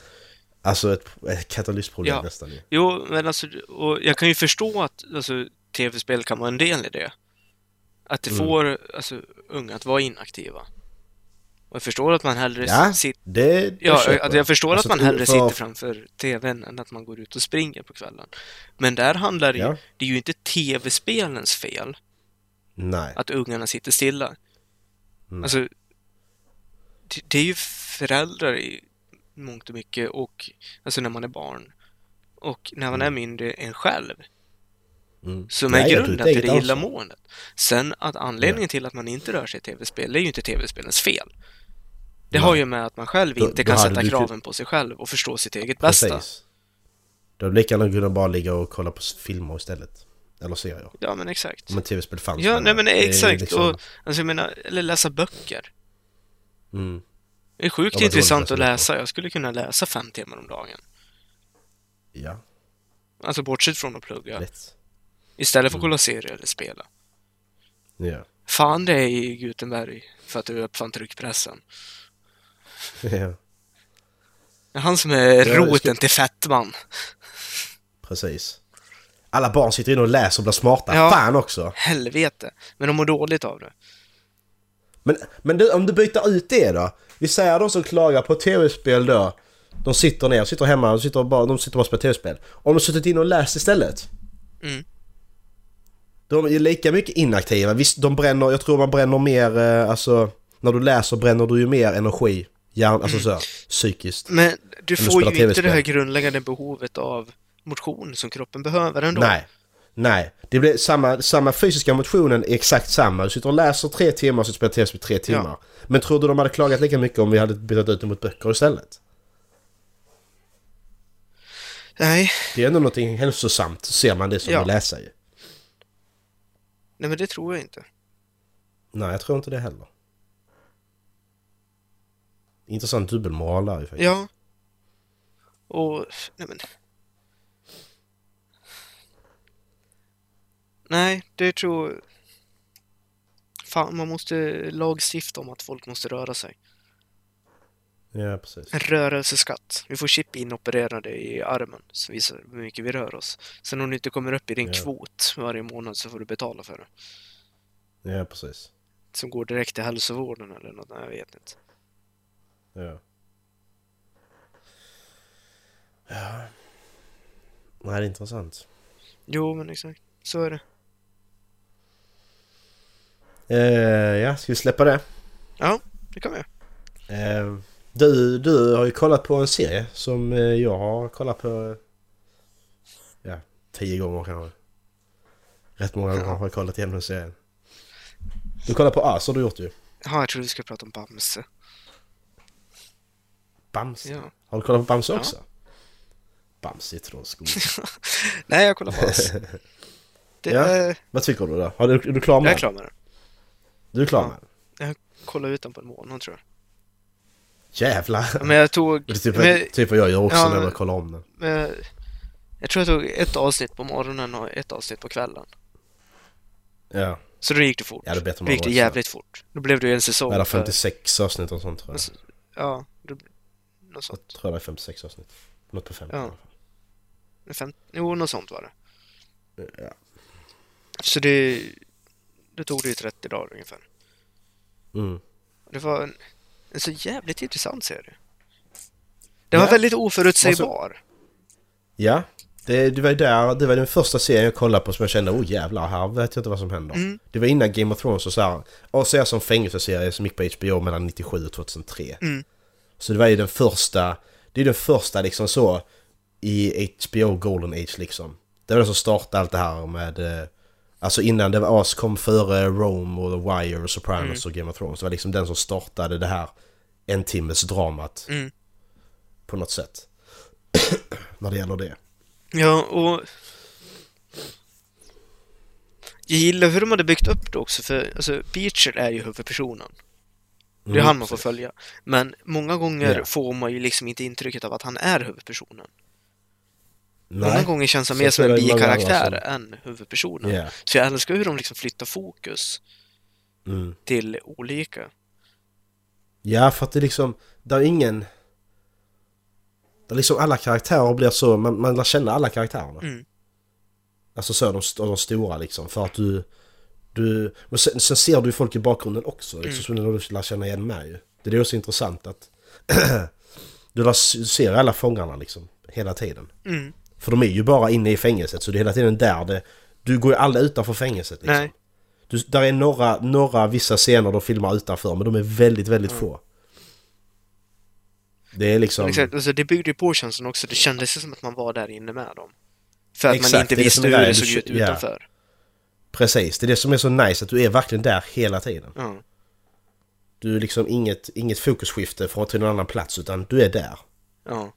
alltså ett, ett katalysproblem Ja. nästan ju. jo, men alltså, och jag kan ju förstå att alltså, tv-spel kan vara en del i det. Att det Mm. får alltså, unga att vara inaktiva. Och jag förstår att man hellre Ja, sitter det, det Ja, att jag förstår Alltså, att man hellre för- sitter framför TVn än att man går ut och springer på kvällen. Men där handlar det ju, Ja. det är ju inte tv-spelens fel Nej. att ungarna sitter stilla. Mm. Alltså, det, det är ju föräldrar i mångt och mycket och, alltså när man är barn och när man är mindre än själv Mm. som Nej, är jag tror grunden till det illamåendet. Sen att anledningen till att man inte rör sig i tv-spel, det är ju inte tv-spelens fel. Det har ju med att man själv Då- inte då kan hade sätta du- kraven på sig själv och förstå sitt eget bästa. Precis. Då hade lika gärna kunnat bara ligga och kolla på filmer istället. Eller serier. Ja, men exakt. Om ett tv-spel fanns. Ja, nej men är exakt. liksom- Och, alltså jag menar, eller läsa böcker. Mm. Det är sjukt Ja, intressant att läsa. Jag skulle kunna läsa fem timmar om dagen. Ja, Alltså bortsett från att plugga. lätt. Istället Mm. för att kolla serier eller spela. Ja. Fan, det är i Gutenberg för att du uppfann tryckpressen. Ja. Det är han som är ska- roten till fettman. Precis. Alla barn sitter inne och läser och blir smarta. Ja. Fan också! Helvete. Men de mår dåligt av det. Men, men du, om du byter ut det då? Vi säger de som klagar på tv-spel då. De sitter ner, sitter hemma, de sitter och bara, de sitter och bara spelar tv-spel. Om de suttit in och läst istället? Mm. De är lika mycket inaktiva. Visst, de bränner, jag tror man bränner mer, eh, alltså... När du läser bränner du ju mer energi. Hjärn, alltså så, psykiskt. Men du får ju inte det här grundläggande behovet av motion som kroppen behöver ändå. Nej. Nej. Det blir samma, samma fysiska motionen är exakt samma. Du sitter och läser tre timmar och så spelar tv-spel tre timmar. Men tror du de hade klagat lika mycket om vi hade bytt ut det mot böcker istället? Nej, Det är ändå någonting hälsosamt, ser man det som Ja. att läsa ju. nej men det tror jag inte. Nej, jag tror inte det heller. Intressant dubbelmoral där ju faktiskt. Ja. Och, nej men. Nej, det tror... Fan, man måste lagstifta om att folk måste röra sig. Ja, precis. En rörelseskatt. Vi får chip inopererade i armen som visar hur mycket vi rör oss. Sen om du inte kommer upp i din Ja. kvot varje månad så får du betala för det. Ja, precis. Som går direkt till hälsovården eller något, nej, jag vet inte. Ja. Ja. Nej, det är intressant. Jo, men exakt. Så är det. Eh, ja, ska vi släppa det? Ja, det kan vi. Eh, Du, du har ju kollat på en serie som eh, jag har kollat på... Ja, tio gånger kanske. Rätt många gånger har jag kollat igenom den serien. Du kollar på As har du gjort ju. Ja, jag trodde vi skulle prata om Bamse. Bamse. Ja. Har du kollat på Bamse Ja. också? Bamse i Trollskog. Nej, jag kollar på oss. Det Ja. är... Vad tycker du då? Har du, är du klar med Jag är den? klar med den. Du är klar Ja. med den? Jag kollade ut den på en månad tror jag. Jävlar! Men jag tog... Det typ, men, typ vad jag gör också Ja, när jag kollar om den. men, jag tror jag tog ett avsnitt på morgonen och ett avsnitt på kvällen. Ja, Så då gick det fort. ja det Då gick det jävligt fort. Då blev det ju en säsong Är det för... 56 avsnitt och sånt tror jag. Alltså, Ja, något Jag sånt. tror det är 56 avsnitt. Något på 50 Ja. i alla fall. Fem... Jo, något sånt var det. Ja. Så det... Det tog det ju 30 dagar ungefär. Mm. Det var en, en så jävligt intressant serie. Den var Ja. väldigt oförutsägbar. Ja, det, det var ju där, det var den första serien jag kollade på som jag kände oh jävlar, här vet jag inte vad som händer. Mm. Det var innan Game of Thrones och så här. Och så jag som fängelseserie som gick på HBO mellan 97 och 2003. Mm. Så det var ju den första, det är den första liksom så i HBO Golden Age liksom. Det var det som startade allt det här med eh, Alltså innan det var As kom före Rome och The Wire och Sopranos Mm. och Game of Thrones. Det var liksom den som startade det här en timmes dramat Mm. på något sätt. När det gäller det. Ja, och... Jag gillar hur de hade byggt upp det också, för alltså, Beecher är ju huvudpersonen. Det är Mm, han man får precis. följa. Men många gånger Ja. får man ju liksom inte intrycket av att han är huvudpersonen. Nej. Många gånger känns han mer som en bikaraktär än huvudpersonen. Ja. Så jag älskar hur de liksom flyttar fokus Mm. till olika. Ja, för att det liksom, det är ingen... Där liksom alla karaktärer blir så, man, man lär känna alla karaktärerna. Mm. Alltså så de, de stora liksom, för att du... du men sen, sen ser du folk i bakgrunden också, liksom, som du lär känna igen med. Det är det också intressant att... du lär, ser alla fångarna liksom, hela tiden. Mm. För de är ju bara inne i fängelset, så det är hela tiden där det... Du går ju aldrig utanför fängelset liksom. Nej. Du, där är några, några vissa scener de filmar utanför, men de är väldigt, väldigt få. Det är liksom... Exakt, alltså det byggde ju på känslan också. Det kändes som att man var där inne med dem. För att Exakt, man inte visste hur det såg ut kö- ja. Precis, det är det som är så nice, att du är verkligen där hela tiden. Ja. Du är liksom inget, inget fokusskifte från till någon annan plats, utan du är där. Ja.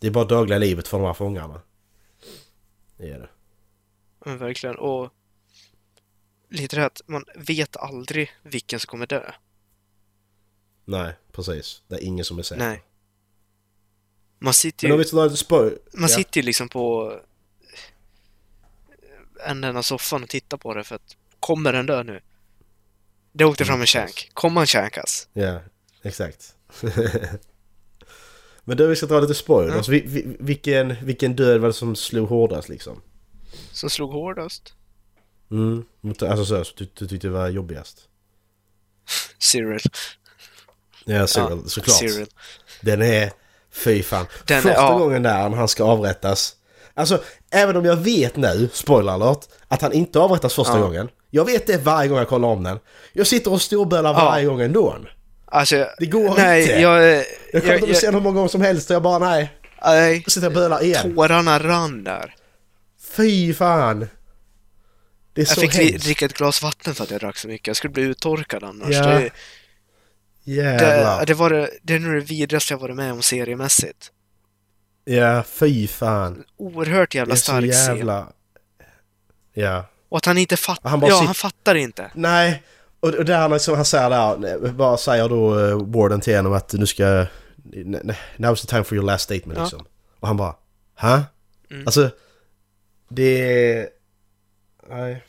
Det är bara dagliga livet för de här fångarna. Det är det. Men verkligen. Och lite det här att man vet aldrig vilken som kommer dö. Nej, precis. Det är ingen som är säker. Nej. Man sitter ju, man sitter ju liksom på änden av soffan och tittar på det för att kommer den dö nu? Det åkte fram en shank. Kommer han shankas? Ja, exakt. Men då vi ska dra lite spoil. Ja. Alltså, vi, vi, vilken, vilken död var det som slog hårdast liksom? Som slog hårdast? Mm. Alltså så, så du, du tyckte det var jobbigast? Cyril. Ja, Cyril, såklart. Cyril. Den är... Fy fan. Den är- Första ja. gången där han ska avrättas. Alltså, även om jag vet nu, spoiler alert, att han inte avrättas första Ja. gången. Jag vet det varje gång jag kollar om den. Jag sitter och storbölar Ja. varje gång ändå. Alltså, Det går nej, inte. Jag, Jag jag, jag, på scenen hur många gånger som helst och jag bara nej. nej, sitter och bölar igen. tårarna rann där. Fy fan. Det är Jag så fick hemskt. dricka ett glas vatten för att jag drack så mycket. Jag skulle bli uttorkad annars. Ja, Det, det, det, var det, det är nog det vidrigaste jag varit med om seriemässigt. Ja, fy fan. Oerhört Det jävla är så stark scen. jävla... Ja. Och att han inte fattar. Han bara ja, sit- han fattar inte. Nej, och, och där liksom han säger där, vad säger då uh, Warden till honom att nu ska... Now's the time for your last statement Ja. liksom. Och han bara, ha? Mm. Alltså, det är... Nej.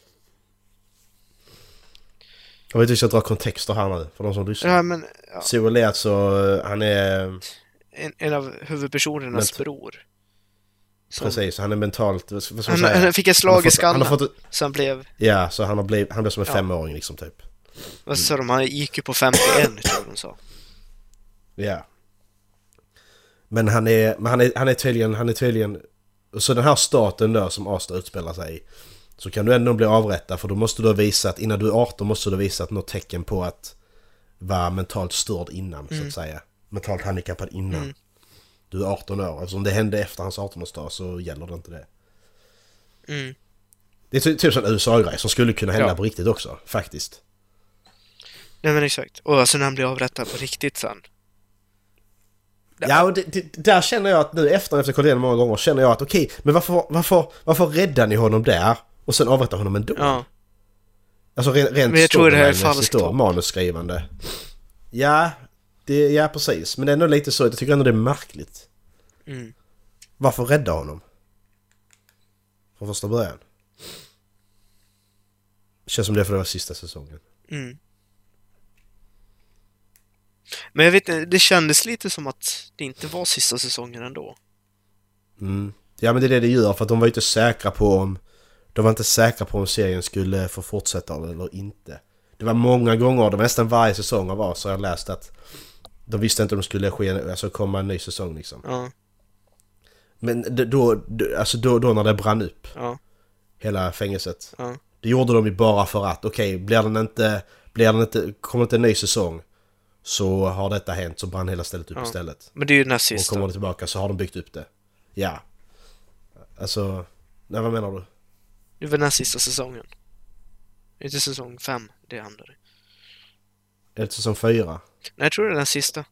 Jag vet inte hur jag ska dra kontexter här nu för de som lyssnar. Ja, men ja, Cyril är alltså, eh, han är... en, en av huvudpersonernas Men- bror. Som, Precis, han är mentalt... Vad ska man han, han fick ett Han slag i han har skallen. fått, Så han blev, Ja, så han har blivit, han blev som en Ja. femåring liksom typ. vad sa de, han gick ju på 51 tror jag de sa. Ja. Men han är, men han är, han är tydligen, han är tydligen... Så den här staten då som Asta utspelar sig i. Så kan du ändå bli avrättad för då måste du ha visat, innan du är 18 måste du ha visat något tecken på att vara mentalt störd innan så Mm. att säga. Mentalt handikappad innan. Mm. Du är 18 år. Eftersom det hände efter hans 18-årsdag så gäller det inte det. Mm. Det är ty- typ en USA-grej som skulle kunna hända Ja. på riktigt också, faktiskt. Nej men exakt. Och alltså när han blir avrättad på riktigt sen. Ja, och det, det, där känner jag att nu efter, efter kollat igenom många gånger, känner jag att okej, men varför, varför, varför räddar ni honom där och sen avrättar honom ändå? Ja. Alltså rent, rent Men jag tror det här är falskt manusskrivande. Ja, det, ja precis. Men det är ändå lite så, jag tycker ändå det är märkligt. Mm. Varför rädda honom? Från första början. Känns som det för det var sista säsongen. Mm. Men jag vet inte, det kändes lite som att det inte var sista säsongen ändå. Mm. Ja men det är det det gör för att de var ju inte säkra på om... De var inte säkra på om serien skulle få fortsätta eller inte. Det var många gånger, det var nästan varje säsong av har jag läst att de visste inte om det skulle ske, alltså komma en ny säsong liksom. Ja, Men det- då, alltså då, då när det brann upp, ja, hela fängelset. ja. Det gjorde de ju bara för att, okej, blir den inte, blir den inte, kommer det inte en ny säsong så har detta hänt så brann hela stället upp Ja. istället. Men det är ju näst Och kommer det tillbaka så har de byggt upp det. Ja. Alltså, nej vad menar du? Det är väl näst sista säsongen. Inte säsong fem det handlar i. Är det säsong fyra? Nej, jag tror det är den sista.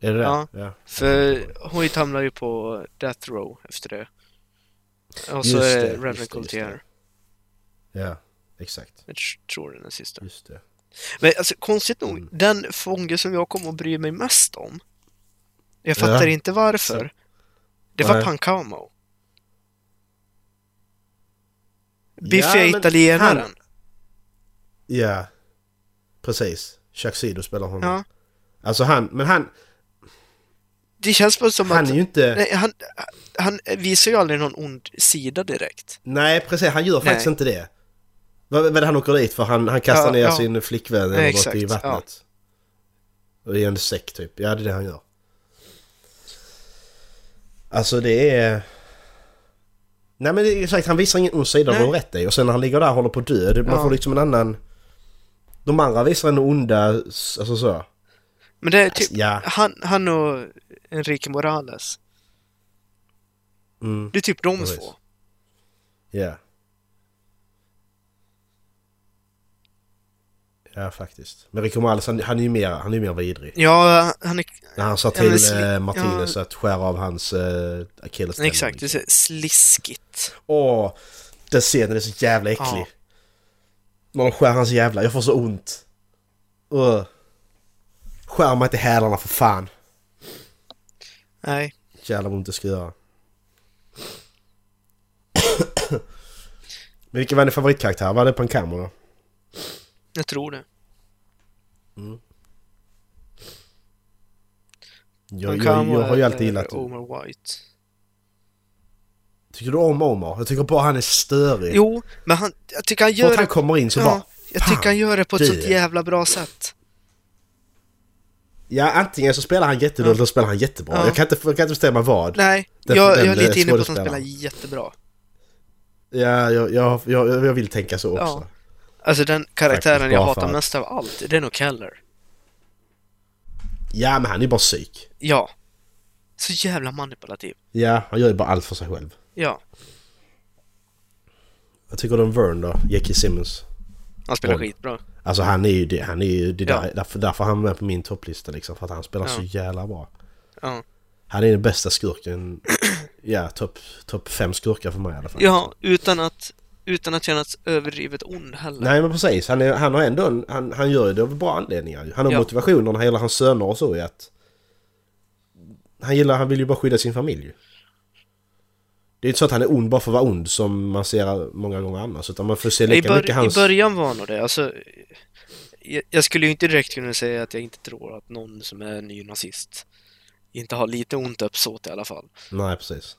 Är det det? Ja. ja. För Hoyt hamnar ju på Death Row efter det. Och så är det, Reverend Coultier. Ja, exakt. Jag tr- tror det är den sista. Just det. Men alltså konstigt nog, Mm. den fånge som jag kommer att bry mig mest om. Jag fattar Ja. inte varför. Det var Nej. Pancamo. Biffiga Ja, italienaren. han- Ja. Precis. Sido spelar honom. Ja. Alltså han, men han, Det känns bara som han att... är ju inte... Nej, Nej, han, han visar ju aldrig någon ond sida direkt. precis, han gör faktiskt Nej. inte det. Vad vad han åker dit för? Han, han kastar Ja, ner ja. sin flickvän Nej, exakt, i ja. vattnet. Och i en säck typ. Ja, det är det han gör. Alltså det är... Nej men det är exakt, han visar ingen ond sida, Nej. du rätt i. Och sen när han ligger där och håller på att dö, man Ja. får liksom en annan... De andra visar en onda, alltså så. Men det är typ Ja. han, han och Enrique Morales. Mm, Det är typ de Precis. två. ja. Ja faktiskt. Men Rico Morales han, han är ju mer, han är ju mer vidrig. Ja, han är... När han sa Ja, till eh, Martinez ja. att skära av hans eh, akilleshäl. Exakt, det är så sliskigt. Åh! Den scenen är så jävla äcklig. Ja. När de skär hans jävla, jag får så ont. Uh. Skär mig inte hälarna för fan. Nej. Jävla ont det ska göra. Men vilken var din favoritkaraktär? Var det Pancamo då? Jag tror det. Jag, jag, Pancamo jag har ju alltid gillat... Omar White. Tycker du om Omar? Jag tycker bara han är störig. Jo, men han, jag tycker han gör att han kommer in så Ja, bara... jag "Fan, tycker han gör det på ett du." sånt jävla bra sätt. Ja, antingen så spelar han jättedåligt eller så spelar han jättebra. Ja. Jag, kan inte, jag kan inte bestämma vad. Nej, Den- jag, den, jag är lite inne på att han spelar jättebra. Ja, jag, jag, jag, jag vill tänka så också. Ja. Alltså den karaktären Faktiskt, jag hatar mest av allt, det är nog Keller. Ja, men han är bara psyk. Ja. Så jävla manipulativ. Ja, han gör ju bara allt för sig själv. Ja, Vad tycker du om Vern då? J.K. Simmons? han spelar skitbra. Alltså han är ju det, han är ju det Ja. där, därför, därför han är med på min topplista liksom. För att han spelar Ja. så jävla bra. Ja. Han är den bästa skurken. ja, topp top fem skurkar för mig i alla fall. Ja, utan att, utan att kännas överdrivet ond heller. Nej men precis, han, är, han har ändå en, han, han gör det av bra anledningar. Han har Ja. motivationen när hela hans söner och så är att... Han gillar, han vill ju bara skydda sin familj. Det är inte så att han är ond bara för att vara ond som man ser många gånger annars. Utan man får se lika mycket hans... I början var nog det. Alltså, jag, jag skulle ju inte direkt kunna säga att jag inte tror att någon som är ny nazist inte har lite ont uppsåt i alla fall. Nej precis.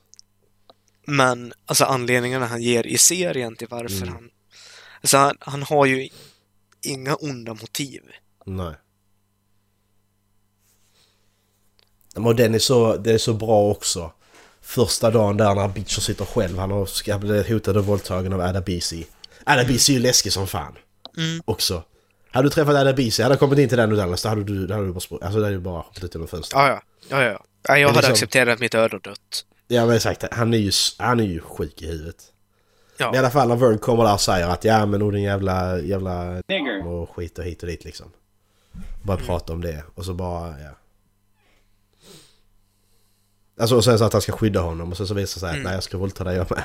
Men alltså anledningarna han ger i serien till varför Mm. han... Alltså han, han har ju inga onda motiv. Nej. Men och den är så, den är så bra också. Första dagen där när Bitcher sitter själv. Han ska bli hotad och våldtagen av Ada Bisi. Ada Bisi är ju läskig som fan. Mm. Också. Hade du träffat Adabisi, hade jag kommit in till den och Dallas, då hade du, då hade du bara, alltså, hade du bara hoppat ut genom fönstret. Ja, ja. Ja, ja. ja jag hade liksom- accepterat att mitt öde och dött. Ja men exakt, han är ju, han är ju sjuk i huvudet. Ja. Men I alla fall när Vern kommer där och säger att ja men nog din jävla, jävla och skit och hit och dit liksom. Bara prata om det och så bara, ja. Alltså och sen så att han ska skydda honom och sen så visar det sig att nej jag ska våldta dig jag med.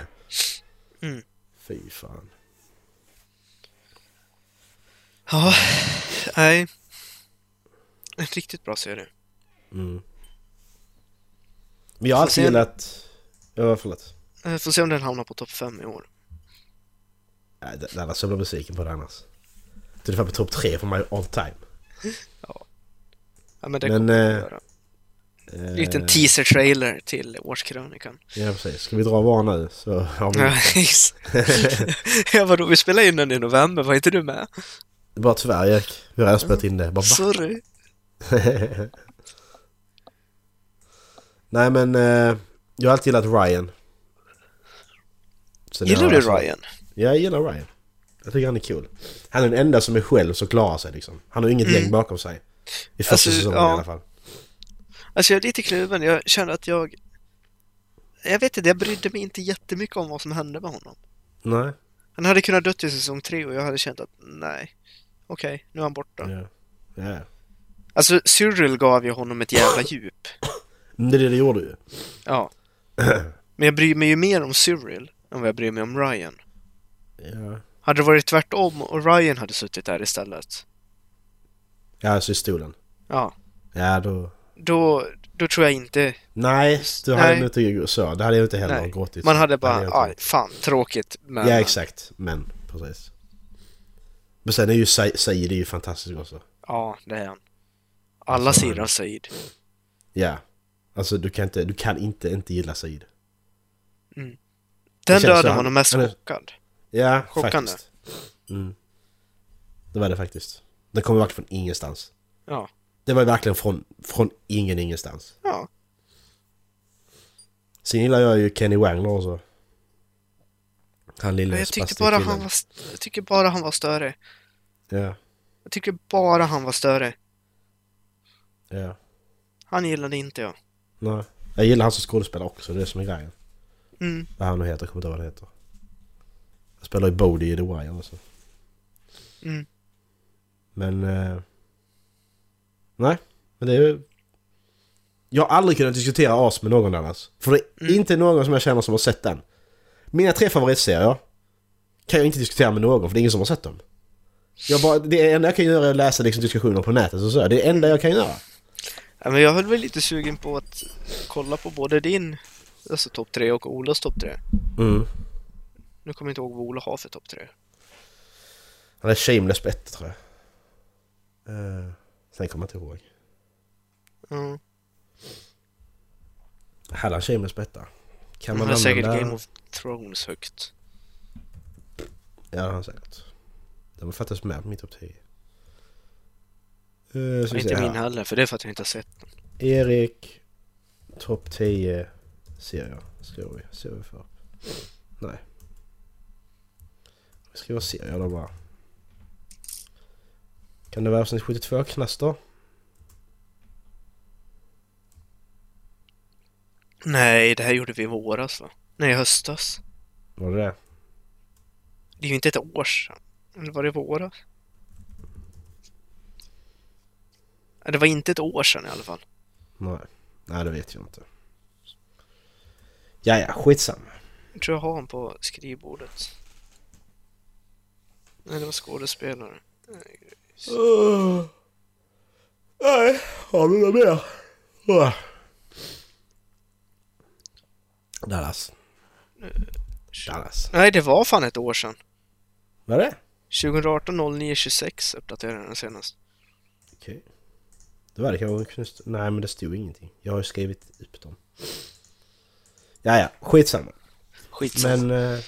Mm. Fy fan. Ja, nej. En riktigt bra serie. Mm. Men jag har alltid gillat... Ja förlåt. Eh, Får se om den hamnar på topp 5 i år. Nej, det- Annars jag blir besviken på det annars. Det är fan på topp tre för mig all time. Ja, men det Men, kommer eh, göra. Eh, Liten teaser-trailer till årskrönikan. Ja precis. Ska vi dra var nu så har vi... Ja, vadå, vi spelade in den i november, var inte du med? Bara tyvärr Erik. Vi har redan spelat in det. Bara? Sorry. Nej men eh, jag har alltid gillat Ryan. Sen Gillar du alltså- Ryan? Ja, jag gillar Ryan. Jag tycker han är cool. Han är den enda som är själv som klarar sig liksom. Han har inget Mm. gäng bakom sig. I första Alltså, säsongen ja. i alla fall. Alltså jag är lite kluven, jag känner att jag... Jag vet inte, jag brydde mig inte jättemycket om vad som hände med honom. Nej. Han hade kunnat dött i säsong tre och jag hade känt att nej, okej, nu är han borta. Ja. Ja. Alltså Cyril gav ju honom ett jävla djup. Det är det det gjorde ju. Ja. Men jag bryr mig ju mer om Cyril än vad jag bryr mig om Ryan. Ja. Hade det varit tvärtom och Ryan hade suttit där istället, Ja, alltså i stolen. ja, Ja, då... då, då tror jag inte... Nej, du hade Nej. nog inte så. Det hade jag inte heller Nej. gråtit. Man hade bara, inte gjort. fan, tråkigt, men... Ja, exakt. Men, precis. Men sen är ju Sa- Said är ju fantastisk också. Ja, det är han. Alla Alltså, sidor han- av Said. Ja. Alltså du kan inte, du kan inte inte gilla Said. Den känns så döden han- var nog mest han chockad. Ja, Chockande. faktiskt. Mm. Det var det faktiskt. Det kom verkligen från ingenstans. Ja. Det var verkligen från, från ingen ingenstans. Ja. Sen gillar jag ju Kenny Wangler också. Han lille jag tyckte bara killen. han var, jag tycker bara han var större. Ja, Jag tycker bara han var större. ja. Han gillade inte jag. Nej. Jag gillar han som skådespelare också, det är det som är grejen. Mm. Vad han nu heter, jag kommer inte ihåg vad han heter. Han spelar ju Bodie i The Wire också. Mm. Men... Eh, nej, men det är ju... Jag har aldrig kunnat diskutera As med någon annars. För det är Mm. inte någon som jag känner som har sett den. Mina tre favoritserier kan jag inte diskutera med någon för det är ingen som har sett dem. Jag bara, det enda jag kan göra är att läsa liksom diskussioner på nätet och så. Det är det enda jag kan göra. Ja, men jag höll väl lite sugen på att kolla på både din alltså topp tre och Olas topp tre. Mm. Nu kommer jag inte ihåg vad Ola har för topp tre. Han är shameless ett tror jag. Uh, sen kommer jag inte ihåg. Ja. Hade han shameless på etta? Kan Han man har säkert Game of Thrones högt. Ja, han säkert. Den var faktiskt med på min topp 10. Uh, Och inte min heller, för det är för att jag inte har sett den. Erik, topp 10 serier. Skriver vi. Ser vi för. Nej. Vi skriver serier då bara. Kan det vara avsnitt 72 Knaster? Nej, det här gjorde vi i våras va? Nej, i höstas. Var det det? Det är ju inte ett år sedan. Eller var det i våras? Det var inte ett år sedan i alla fall. Nej. Nej, det vet jag inte. Ja, ja, skitsamma. Jag tror jag har honom på skrivbordet. Nej, det var skådespelare. Uh, nej, har du något mer? Uh. Dallas. Dallas. Nej, det var fan ett år sedan. Vad är det? 2018 09 26 uppdaterade den senast. Okej. Det var det kanske kunde stå... Nej men det stod ingenting. Jag har ju skrivit upp dem. Ja, ja, skitsamma. Skitsamma. Men... eh,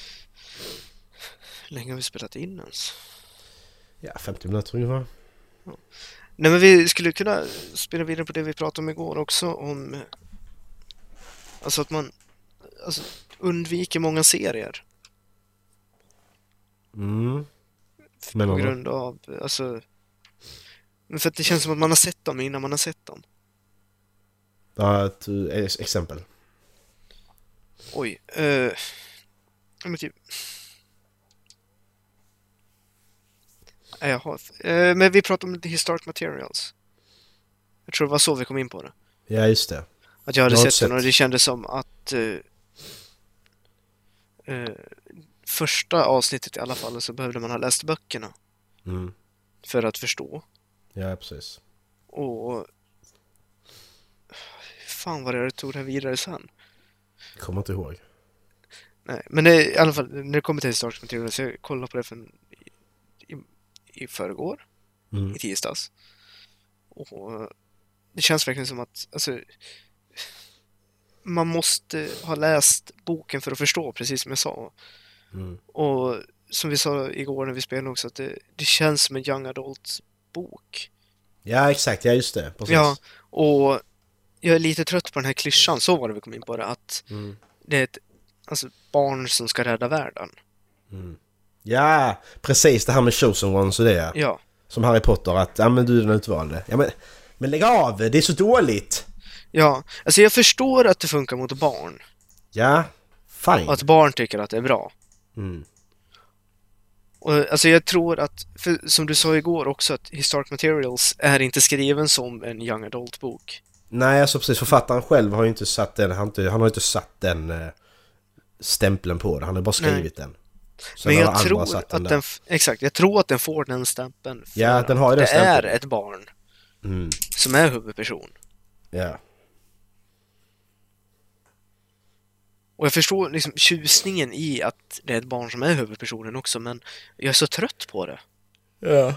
Hur länge har vi spelat in ens? Ja, 50 minuter ungefär. Nej men vi skulle kunna spela vidare på det vi pratade om igår också om... eh, Alltså att man alltså, undviker många serier Mm. på Men vadå? grund av alltså, för att det känns som att man har sett dem innan man har sett dem. Ja, ett eh, ex- exempel. Oj. Ja, men typ... Nej, jag har... eh, men vi pratade om historic materials. Jag tror det var så vi kom in på det. Ja, just det. Att jag hade Jag sett, inte den och sett. det kändes som att... eh, eh, första avsnittet i alla fall så behövde man ha läst böckerna Mm. för att förstå. Ja, precis. Och... Fan vad det jag tog det här vidare sen. Kommer inte ihåg. Nej, men det, i alla fall när det kommer till historic materials, jag kollade på det för en, i förrgår. Mm. i tisdags. Och det känns verkligen som att alltså, man måste ha läst boken för att förstå, precis som jag sa. Mm. Och som vi sa igår när vi spelade också, att det, det känns som en young adult-bok. Ja, exakt. Ja, just det. Precis. Ja, och jag är lite trött på den här klyschan, så var det vi kom in på det, att Mm. det är ett alltså, barn som ska rädda världen. Ja, precis. Det här med chosen ones och det. Ja. Som Harry Potter, att ja men du är den utvalde. Ja men, men lägg av! Det är så dåligt! ja. Alltså jag förstår att det funkar mot barn. Ja, fine. Och att barn tycker att det är bra. Mm. Och, alltså jag tror att, för, som du sa igår också, att Historic Materials är inte skriven som en young adult-bok. Nej, alltså precis. Författaren själv har ju inte satt den, han, har inte, han har inte satt den eh, stämpeln på det. Han har bara skrivit den. Sen Men jag tror att den, f- exakt, jag tror att den får den stämpeln för Ja, den har att den det är stämpeln. ett barn Mm. som är huvudperson. Ja. Och jag förstår liksom tjusningen i att det är ett barn som är huvudpersonen också, men jag är så trött på det. Ja.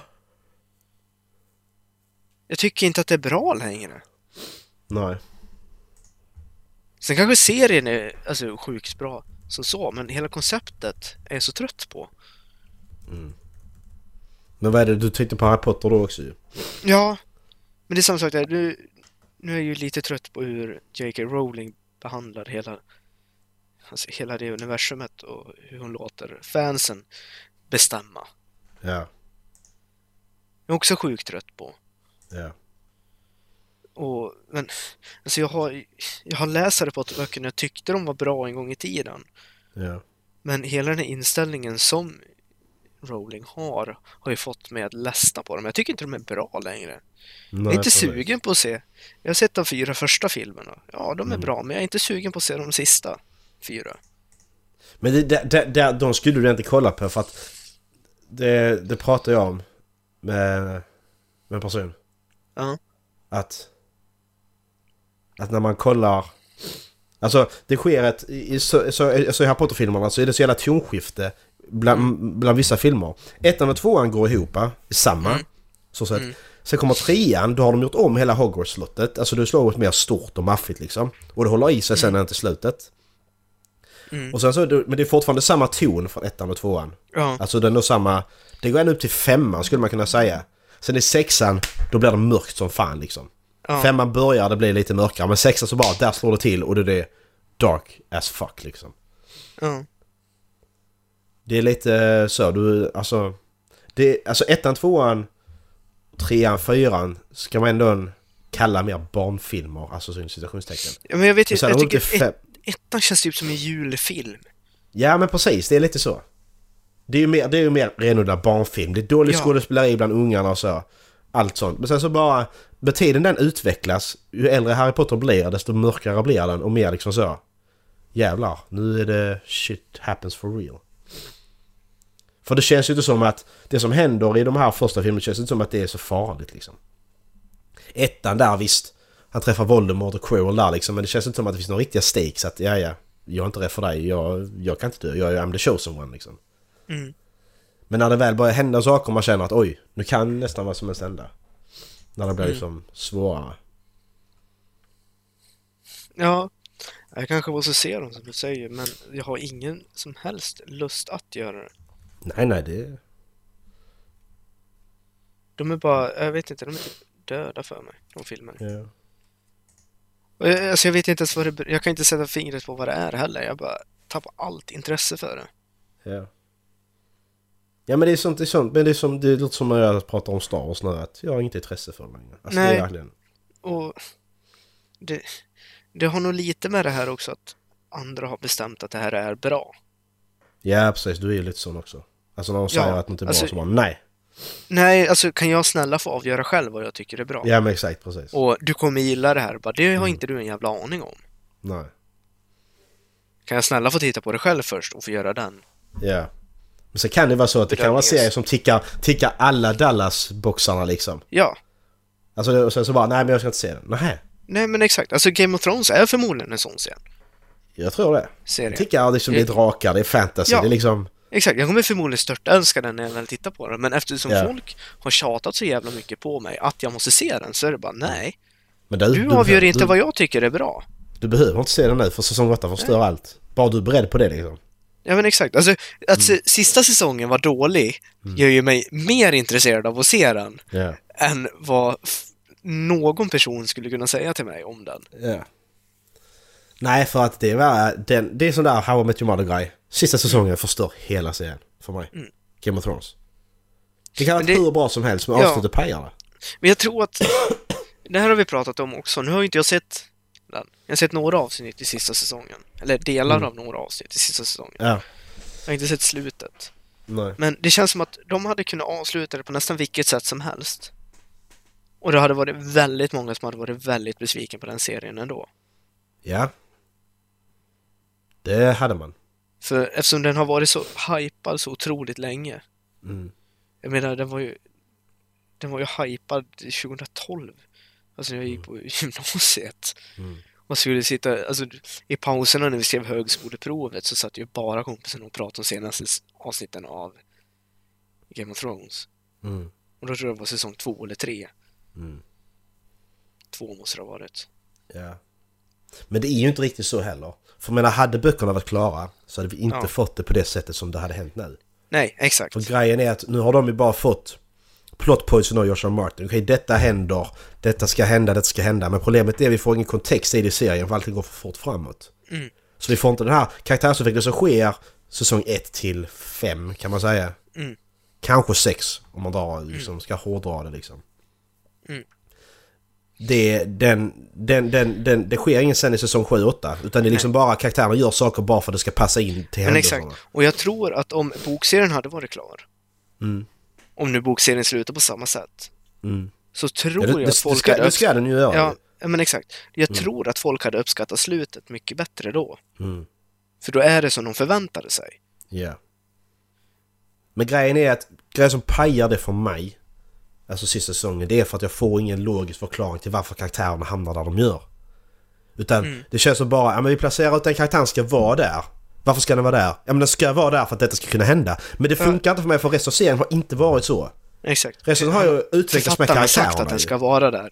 Jag tycker inte att det är bra längre. Nej. Sen kanske serien är alltså, sjukt bra som så, men hela konceptet är jag så trött på. Men vad är det du tyckte på Harry Potter då också ju? Ja, men det är samma sak där. Nu, nu är jag ju lite trött på hur J.K. Rowling behandlar hela, alltså hela det universumet och hur hon låter fansen bestämma. Ja. Jag är också sjukt trött på. Ja. Och, men, alltså jag har, jag har läst Harry Potter-böckerna, jag tyckte de var bra en gång i tiden. Ja. Men hela den här inställningen som Rowling har, har ju fått mig att ledsna på dem. Jag tycker inte de är bra längre. Nej, jag är inte sugen på att se. Jag har sett de fyra första filmerna. Ja, de är Mm. bra, men jag är inte sugen på att se de sista fyra. Men det, det, det, det, de skulle du inte kolla på för att det, det pratar jag om med, med en person. Ja. Att, att när man kollar... Alltså det sker ett... I, så, så, alltså, I Harry Potter-filmerna så är det så jävla tonskifte bland, Mm. bland vissa filmer. Ettan och tvåan går ihop samma. Mm. Så sett. Sen kommer trean, då har de gjort om hela Hogwarts-slottet. Alltså det slår ett mer stort och maffigt liksom. Och det håller i sig sen än till slutet. Mm. Och sen så, men det är fortfarande samma ton från ettan och tvåan. Ja, Alltså den är samma... Det går ända upp till femman skulle man kunna säga. Sen i sexan, då blir det mörkt som fan liksom. Ja. Femman börjar, det blir lite mörkare. Men sexan så bara, där slår det till och det är dark as fuck liksom. ja. Det är lite så, du, alltså... Det, alltså ettan, tvåan, trean, fyran ska man ändå kalla mer barnfilmer, alltså så inom citationstecken. ja men jag vet ju, jag tycker fem... ett, ettan känns typ som en julfilm. Ja men precis, det är lite så. Det är ju mer, det är ju mer renodlad barnfilm. Det är dålig Ja. skådespeleri bland ungarna och så. Allt sånt. Men sen så bara, med tiden den utvecklas, ju äldre Harry Potter blir desto mörkare blir den och mer liksom så. Jävlar, nu är det shit happens for real. För det känns ju inte som att det som händer i de här första filmerna känns inte som att det är så farligt liksom. Ettan där visst, han träffar Voldemort och Quirrell där liksom, men det känns inte som att det finns några riktiga stakes att ja ja, jag är inte rädd för dig, jag, jag kan inte dö, jag är I'm the chosen one liksom. Mm. Men när det väl börjar hända saker man känner att oj, nu kan nästan vad som helst hända. När det blir Mm. liksom svårare. Ja, jag kanske måste se dem som du säger, men jag har ingen som helst lust att göra det. Nej nej det... De är bara, jag vet inte, de är typ döda för mig, de filmerna. Ja. Och jag- Alltså jag vet inte ens vad det, jag kan inte sätta fingret på vad det är heller. Jag bara tappar allt intresse för det. ja. Ja men det är sånt, det är sånt, men det är som, det låter som när jag pratar om Star Wars nu att jag har inget intresse för det längre. Alltså det Nej. är verkligen... Och det, det har nog lite med det här också att andra har bestämt att det här är bra. Ja precis, du är ju lite sån också. Alltså när de Ja, säger att något är bra alltså- så bara nej. Nej, alltså kan jag snälla få avgöra själv vad jag tycker är bra? Ja men exakt, precis. Och du kommer gilla det här, bara, det Mm. har inte du en jävla aning om. Nej. Kan jag snälla få titta på det själv först och få göra den? Ja. Men sen kan det vara så att det kan vara serier som tickar, tickar alla Dallas-boxarna liksom. Ja, Alltså och sen så bara, nej men jag ska inte se den. Nej, nej men exakt. Alltså Game of Thrones är förmodligen en sån scen. jag tror det. serie. Tickar liksom, det är drakar, det är fantasy, Ja. det är liksom... Exakt, jag kommer förmodligen störtälska den när jag väl tittar på den, men eftersom Ja. folk har tjatat så jävla mycket på mig att jag måste se den så är det bara nej. Men Du avgör inte vad jag tycker är bra. Du behöver inte se den nu för säsong 8 förstör allt. Bara du är beredd på det liksom. Ja men exakt, alltså att Mm. sista säsongen var dålig gör ju mig mer intresserad av att se den Ja. än vad någon person skulle kunna säga till mig om den. Ja. Nej, för att det var den, det är sån där How I Met Your Mother-grej. Sista säsongen förstör hela serien för mig. Game of Thrones. Det kan vara Mm. Det- hur bra som helst men Ja. pajar det. Men jag tror att, det här har vi pratat om också, nu har ju inte jag sett den. Jag har sett några avsnitt i sista säsongen. Eller delar Mm. av några avsnitt i sista säsongen. Ja. Jag har inte sett slutet. Nej. Men det känns som att de hade kunnat avsluta det på nästan vilket sätt som helst. Och det hade varit väldigt många som hade varit väldigt besviken på den serien ändå. Ja. Det hade man. För eftersom den har varit så hypad så otroligt länge. Mm. Jag menar, den var ju den var ju hypad 2012. Alltså när jag gick på gymnasiet. Mm. Och skulle sitta, alltså i pauserna när vi skrev högskoleprovet så satt ju bara kompisen och pratade om senaste avsnitten av Game of Thrones. Mm. Och då tror jag det var säsong två eller tre. Mm. Två måste det ha varit. Ja. Men det är ju inte riktigt så heller. För menar, hade böckerna varit klara så hade vi inte Ja. fått det på det sättet som det hade hänt nu. Nej, exakt. För grejen är att nu har de ju bara fått plot points av Joshua Martin. Okej, detta händer, detta ska hända, detta ska hända. Men problemet är att vi får ingen kontext i det i serien för allting går för fort framåt. Mm. Så vi får inte den här karaktärsutvecklingen som sker säsong 1 till 5 kan man säga. Mm. Kanske 6 om man drar, liksom, ska hårdra det liksom. Mm. Det, den, den, den, den, det sker ingen sen i säsong 7-8 utan det är liksom bara karaktärerna gör saker bara för att det ska passa in till Men händelserna. exakt. Och jag tror att om bokserien hade varit klar, Mm. Om nu bokserien slutar på samma sätt, Mm. så tror Ja, det, jag det, att det, folk ska, hade det ska den ju göra. Ja, ja, men exakt. Jag tror att folk hade uppskattat slutet mycket bättre då. Mm. För då är det som de förväntade sig. Ja. Men grejen är att grejen som pajar det för mig, alltså sista säsongen, det är för att jag får ingen logisk förklaring till varför karaktärerna hamnar där de gör. Utan Mm. det känns som bara, ja men vi placerar ut den karaktären ska vara där. Varför ska den vara där? Ja men den ska vara där för att detta ska kunna hända. Men det funkar inte för mig för resten av serien har inte varit så. Exakt. Resten har ju utvecklats med Författaren har sagt karaktärerna. att den ska vara där.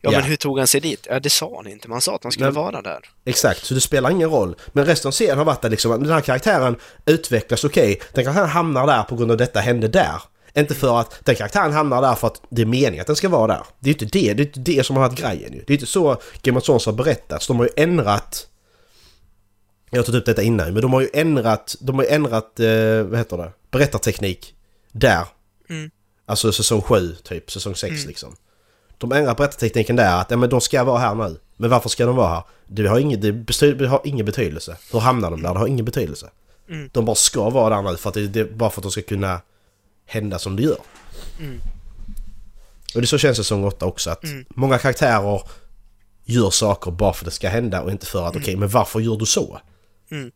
Ja, Ja. men hur tog han sig dit? Ja, det sa han inte. Man sa att han skulle Men- vara där. Exakt, så det spelar ingen roll. Men resten av serien har varit där liksom, den här karaktären utvecklas okej. Den karaktären hamnar där på grund av detta hände där. Inte för att den karaktären hamnar där för att det är meningen att den ska vara där. Det är ju inte det, det är inte det som har varit grejen ju. Det är inte så Game of Thrones har berättats. De har ju ändrat... Jag har tagit upp detta innan men de har ju ändrat, de har ju ändrat, eh, vad heter det, berättarteknik där. Mm. Alltså säsong 7 typ, säsong 6 liksom. De ändrar berättartekniken där att ja, men de ska vara här nu. Men varför ska de vara här? Det har ingen, det bety- det har ingen betydelse. Hur hamnar de där? Det har ingen betydelse. Mm. De bara ska vara där nu för att det, det, bara för att de ska kunna hända som det gör. Mm. Och det så känns säsong 8 också att Mm. många karaktärer gör saker bara för att det ska hända och inte för att okej men varför gör du så? Mm.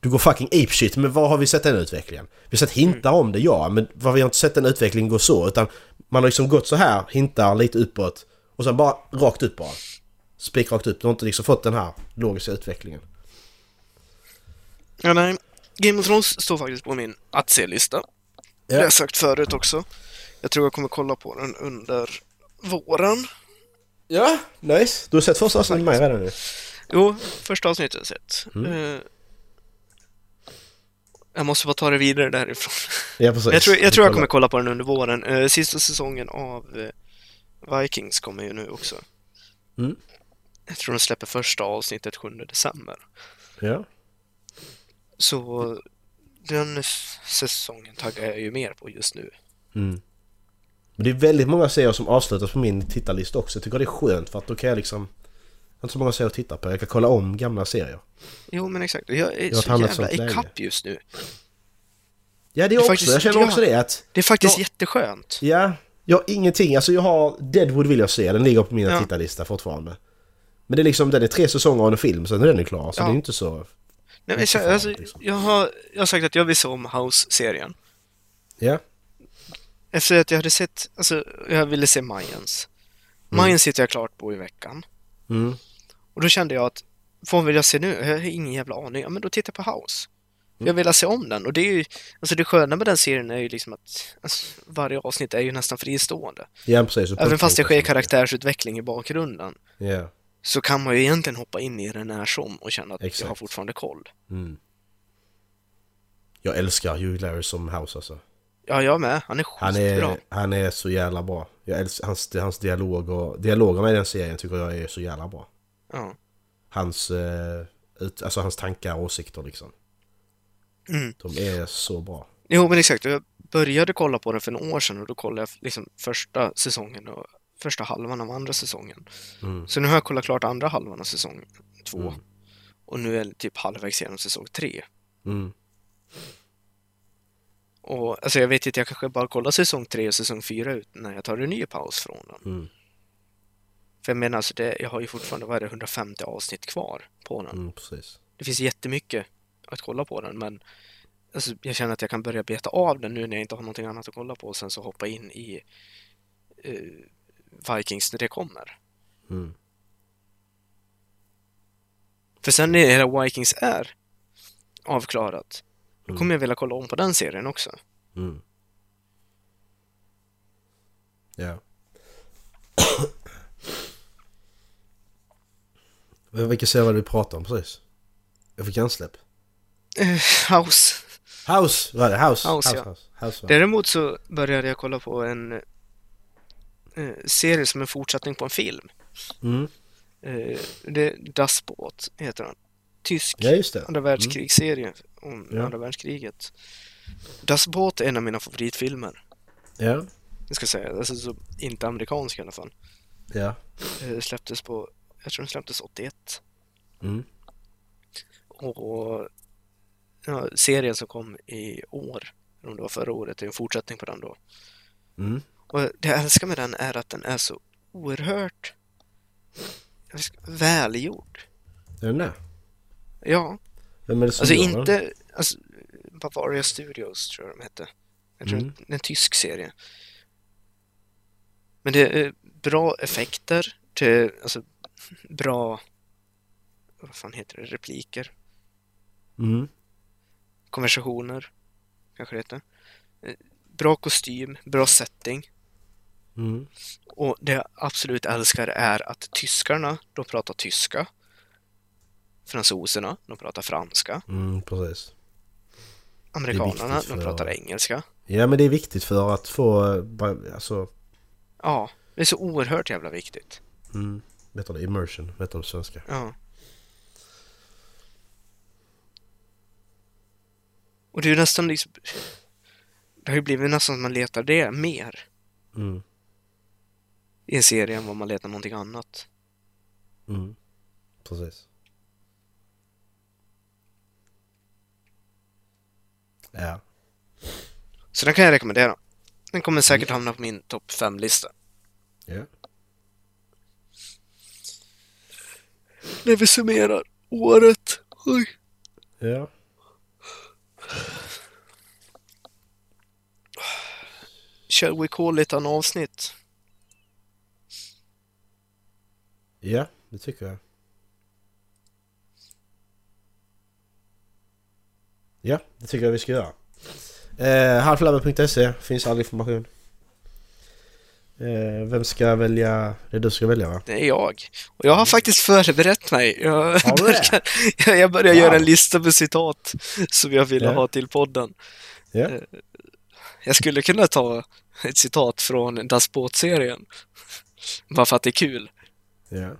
Du går fucking apeshit, men var har vi sett den utvecklingen? Vi har sett hintar om det, ja, men vad vi har inte sett den utvecklingen gå så, utan man har liksom gått så här, hintar lite uppåt och sen bara rakt upp bara. Spik rakt upp, du har inte liksom fått den här logiska utvecklingen. Ja, nej. Game of Thrones står faktiskt på min att se-lista. Det har jag sagt förut också. Jag tror jag kommer kolla på den under våren. Ja, nice. Du har sett första avsnittet med mig redan nu. Jo, första avsnittet har jag sett. Mm. Eh, jag måste bara ta det vidare därifrån. Ja, precis. Jag tror jag, tror jag kommer kolla på den under våren. Eh, sista säsongen av eh, Vikings kommer ju nu också. Mm. Jag tror de släpper första avsnittet 7 december. Ja. Så den säsongen taggar jag ju mer på just nu. Mm. Men det är väldigt många serier som avslutas på min tittarlista också. Jag tycker det är skönt för att då kan jag liksom... Jag har inte så många serier att titta på. Jag kan kolla om gamla serier. Jo, men exakt. Jag är Jag så jävla ikapp just nu. Ja det är Det är också. faktiskt- jag känner också det att... Det är faktiskt Ja. jätteskönt. Ja, jag har ingenting. Alltså jag har Deadwood vill jag se. Den ligger på min Ja. tittarlista fortfarande. Men det är liksom, den är tre säsonger av en film, sen är den klar. Så Ja. det är inte så... Nej, men, Inte så, farligt, alltså, liksom. jag, har, jag har sagt att jag vill se om House-serien. Ja. Efter att jag hade sett, alltså jag ville se Mayans. Mayans sitter jag klart på i veckan. Mm. Och då kände jag att, vad vill jag se nu? Jag har ingen jävla aning. Ja, men då tittar jag på House. För Jag vill se om den och det är ju, alltså det sköna med den serien är ju liksom att alltså, varje avsnitt är ju nästan fristående. Ja precis. Även fast det sker karaktärsutveckling i bakgrunden Ja. så kan man ju egentligen hoppa in i den när som och känna att jag Exakt. har fortfarande koll. Mm. Jag älskar Hugh Larry som House alltså. Ja, jag med. Han är Han är, han är så jävla bra. Jag älskar hans, hans dialog och... Dialogerna i den serien tycker jag är så jävla bra. Ja. Hans... Eh, ut, alltså hans tankar och åsikter liksom. Mm. De är så bra. Jo, men exakt. Jag började kolla på den för några år sedan och då kollade jag liksom första säsongen och första halvan av andra säsongen. Mm. Så nu har jag kollat klart andra halvan av säsong två. Mm. Och nu är jag typ halvvägs genom säsong tre. Mm. Och alltså jag vet inte, jag kanske bara kollar säsong tre och säsong fyra ut när jag tar en ny paus från den. Mm. För jag menar, alltså det, jag har ju fortfarande, vad är det, 150 avsnitt kvar på den. Mm, precis. Det finns jättemycket att kolla på den, men alltså, jag känner att jag kan börja beta av den nu när jag inte har någonting annat att kolla på och sen så hoppa in i eh, Vikings när det kommer. Mm. För sen när hela Vikings är avklarat, då Mm. kommer jag vilja kolla om på den serien också. Mm. Ja. Men Vilka serier var det vi pratade om precis? Jag fick hjärnsläpp. Eh, House. House var det? House? House, ja. House, House det. Däremot så började jag kolla på en eh, serie som en fortsättning på en film. Mm. Eh, det Das Boot heter den. Tysk Ja det. andra världskrigsserie om Ja. andra världskriget. Das Boot är en av mina favoritfilmer. Ja. Jag ska säga, alltså så, inte amerikansk i alla fall. Ja. Eh, släpptes på, jag tror den släpptes 81. Mm. Och ja, serien som kom i år, om det var förra året, är en fortsättning på den då. Mm. Och det jag älskar med den är att den är så oerhört välgjord. Är den där? Ja, Vem är det som alltså gör den? inte... Alltså, Bavaria Studios tror jag de hette. Jag tror Mm. det är en tysk serie. Men det är bra effekter till, alltså bra, vad fan heter det, repliker, Mm. konversationer, kanske det heter. Eh, Bra kostym, bra setting. Mm. Och det jag absolut älskar är att tyskarna, de pratar tyska. Fransoserna, de pratar franska. Mm, precis. Amerikanerna, de pratar engelska. Ja men det är viktigt för att få, eh, alltså, Ja, det är så oerhört jävla viktigt. mm, vet du det? Immersion, vet du det på svenska? Ja. Och det är ju nästan liksom... Det har ju blivit nästan som man letar det mer Mm. i en serie än vad man letar någonting annat. Mm. Precis. Ja. Så den kan jag rekommendera. Den kommer säkert hamna på min topp 5-lista. Ja. När vi summerar året. Oj. Ja. Shall we call it an avsnitt? Ja, det tycker jag. Ja, det tycker jag vi ska göra. Eh, Halflabben.se finns all information. Eh, vem ska välja? Det är du ska välja va? Det är jag. Och jag har faktiskt förberett mig. Jag det? börjar, jag- börjar Wow. göra en lista med citat som jag ville Ja. ha till podden. Ja. Eh, Jag skulle kunna ta ett citat från Das Båt-serien. Bara för att det är kul. Ja.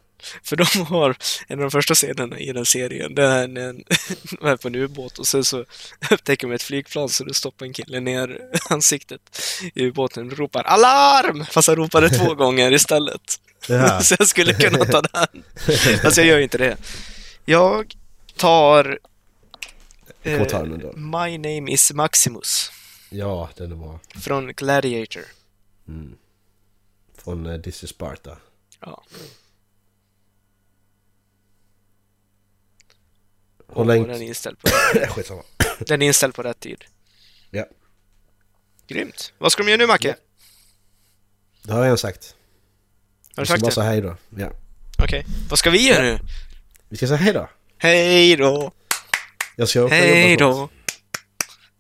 För de har en av de första scenerna i den serien, det är när en- de är på en ubåt och sen så upptäcker de ett flygplan så det stoppar en kille ner ansiktet i ubåten och ropar alarm! Fast han ropade två gånger istället. Ja. så jag skulle kunna ta den. Fast jag gör inte det. Jag tar... Ändå. My name is Maximus Ja, den är bra. från Gladiator. Från uh, This is Sparta. Ja. Och länge- den är inställd på, Skitsamma. den är inställd på rätt tid. Ja, Grymt. Vad ska de göra nu, Macke? det har jag redan sagt. Har Vi du ska sagt bara det? säga hej då. Ja. Okej. Vad ska vi göra nu? Vi ska säga hej då. Hej då! Jag ska åka Hej då!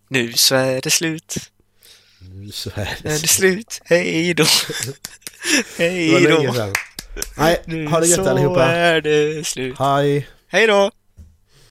Nu så är det slut. snart. Så är Nu är det. det slut. Hej då! Det Hej då! Nej, Nu ha det gött så allihopa. är det slut. Hej. Hej då!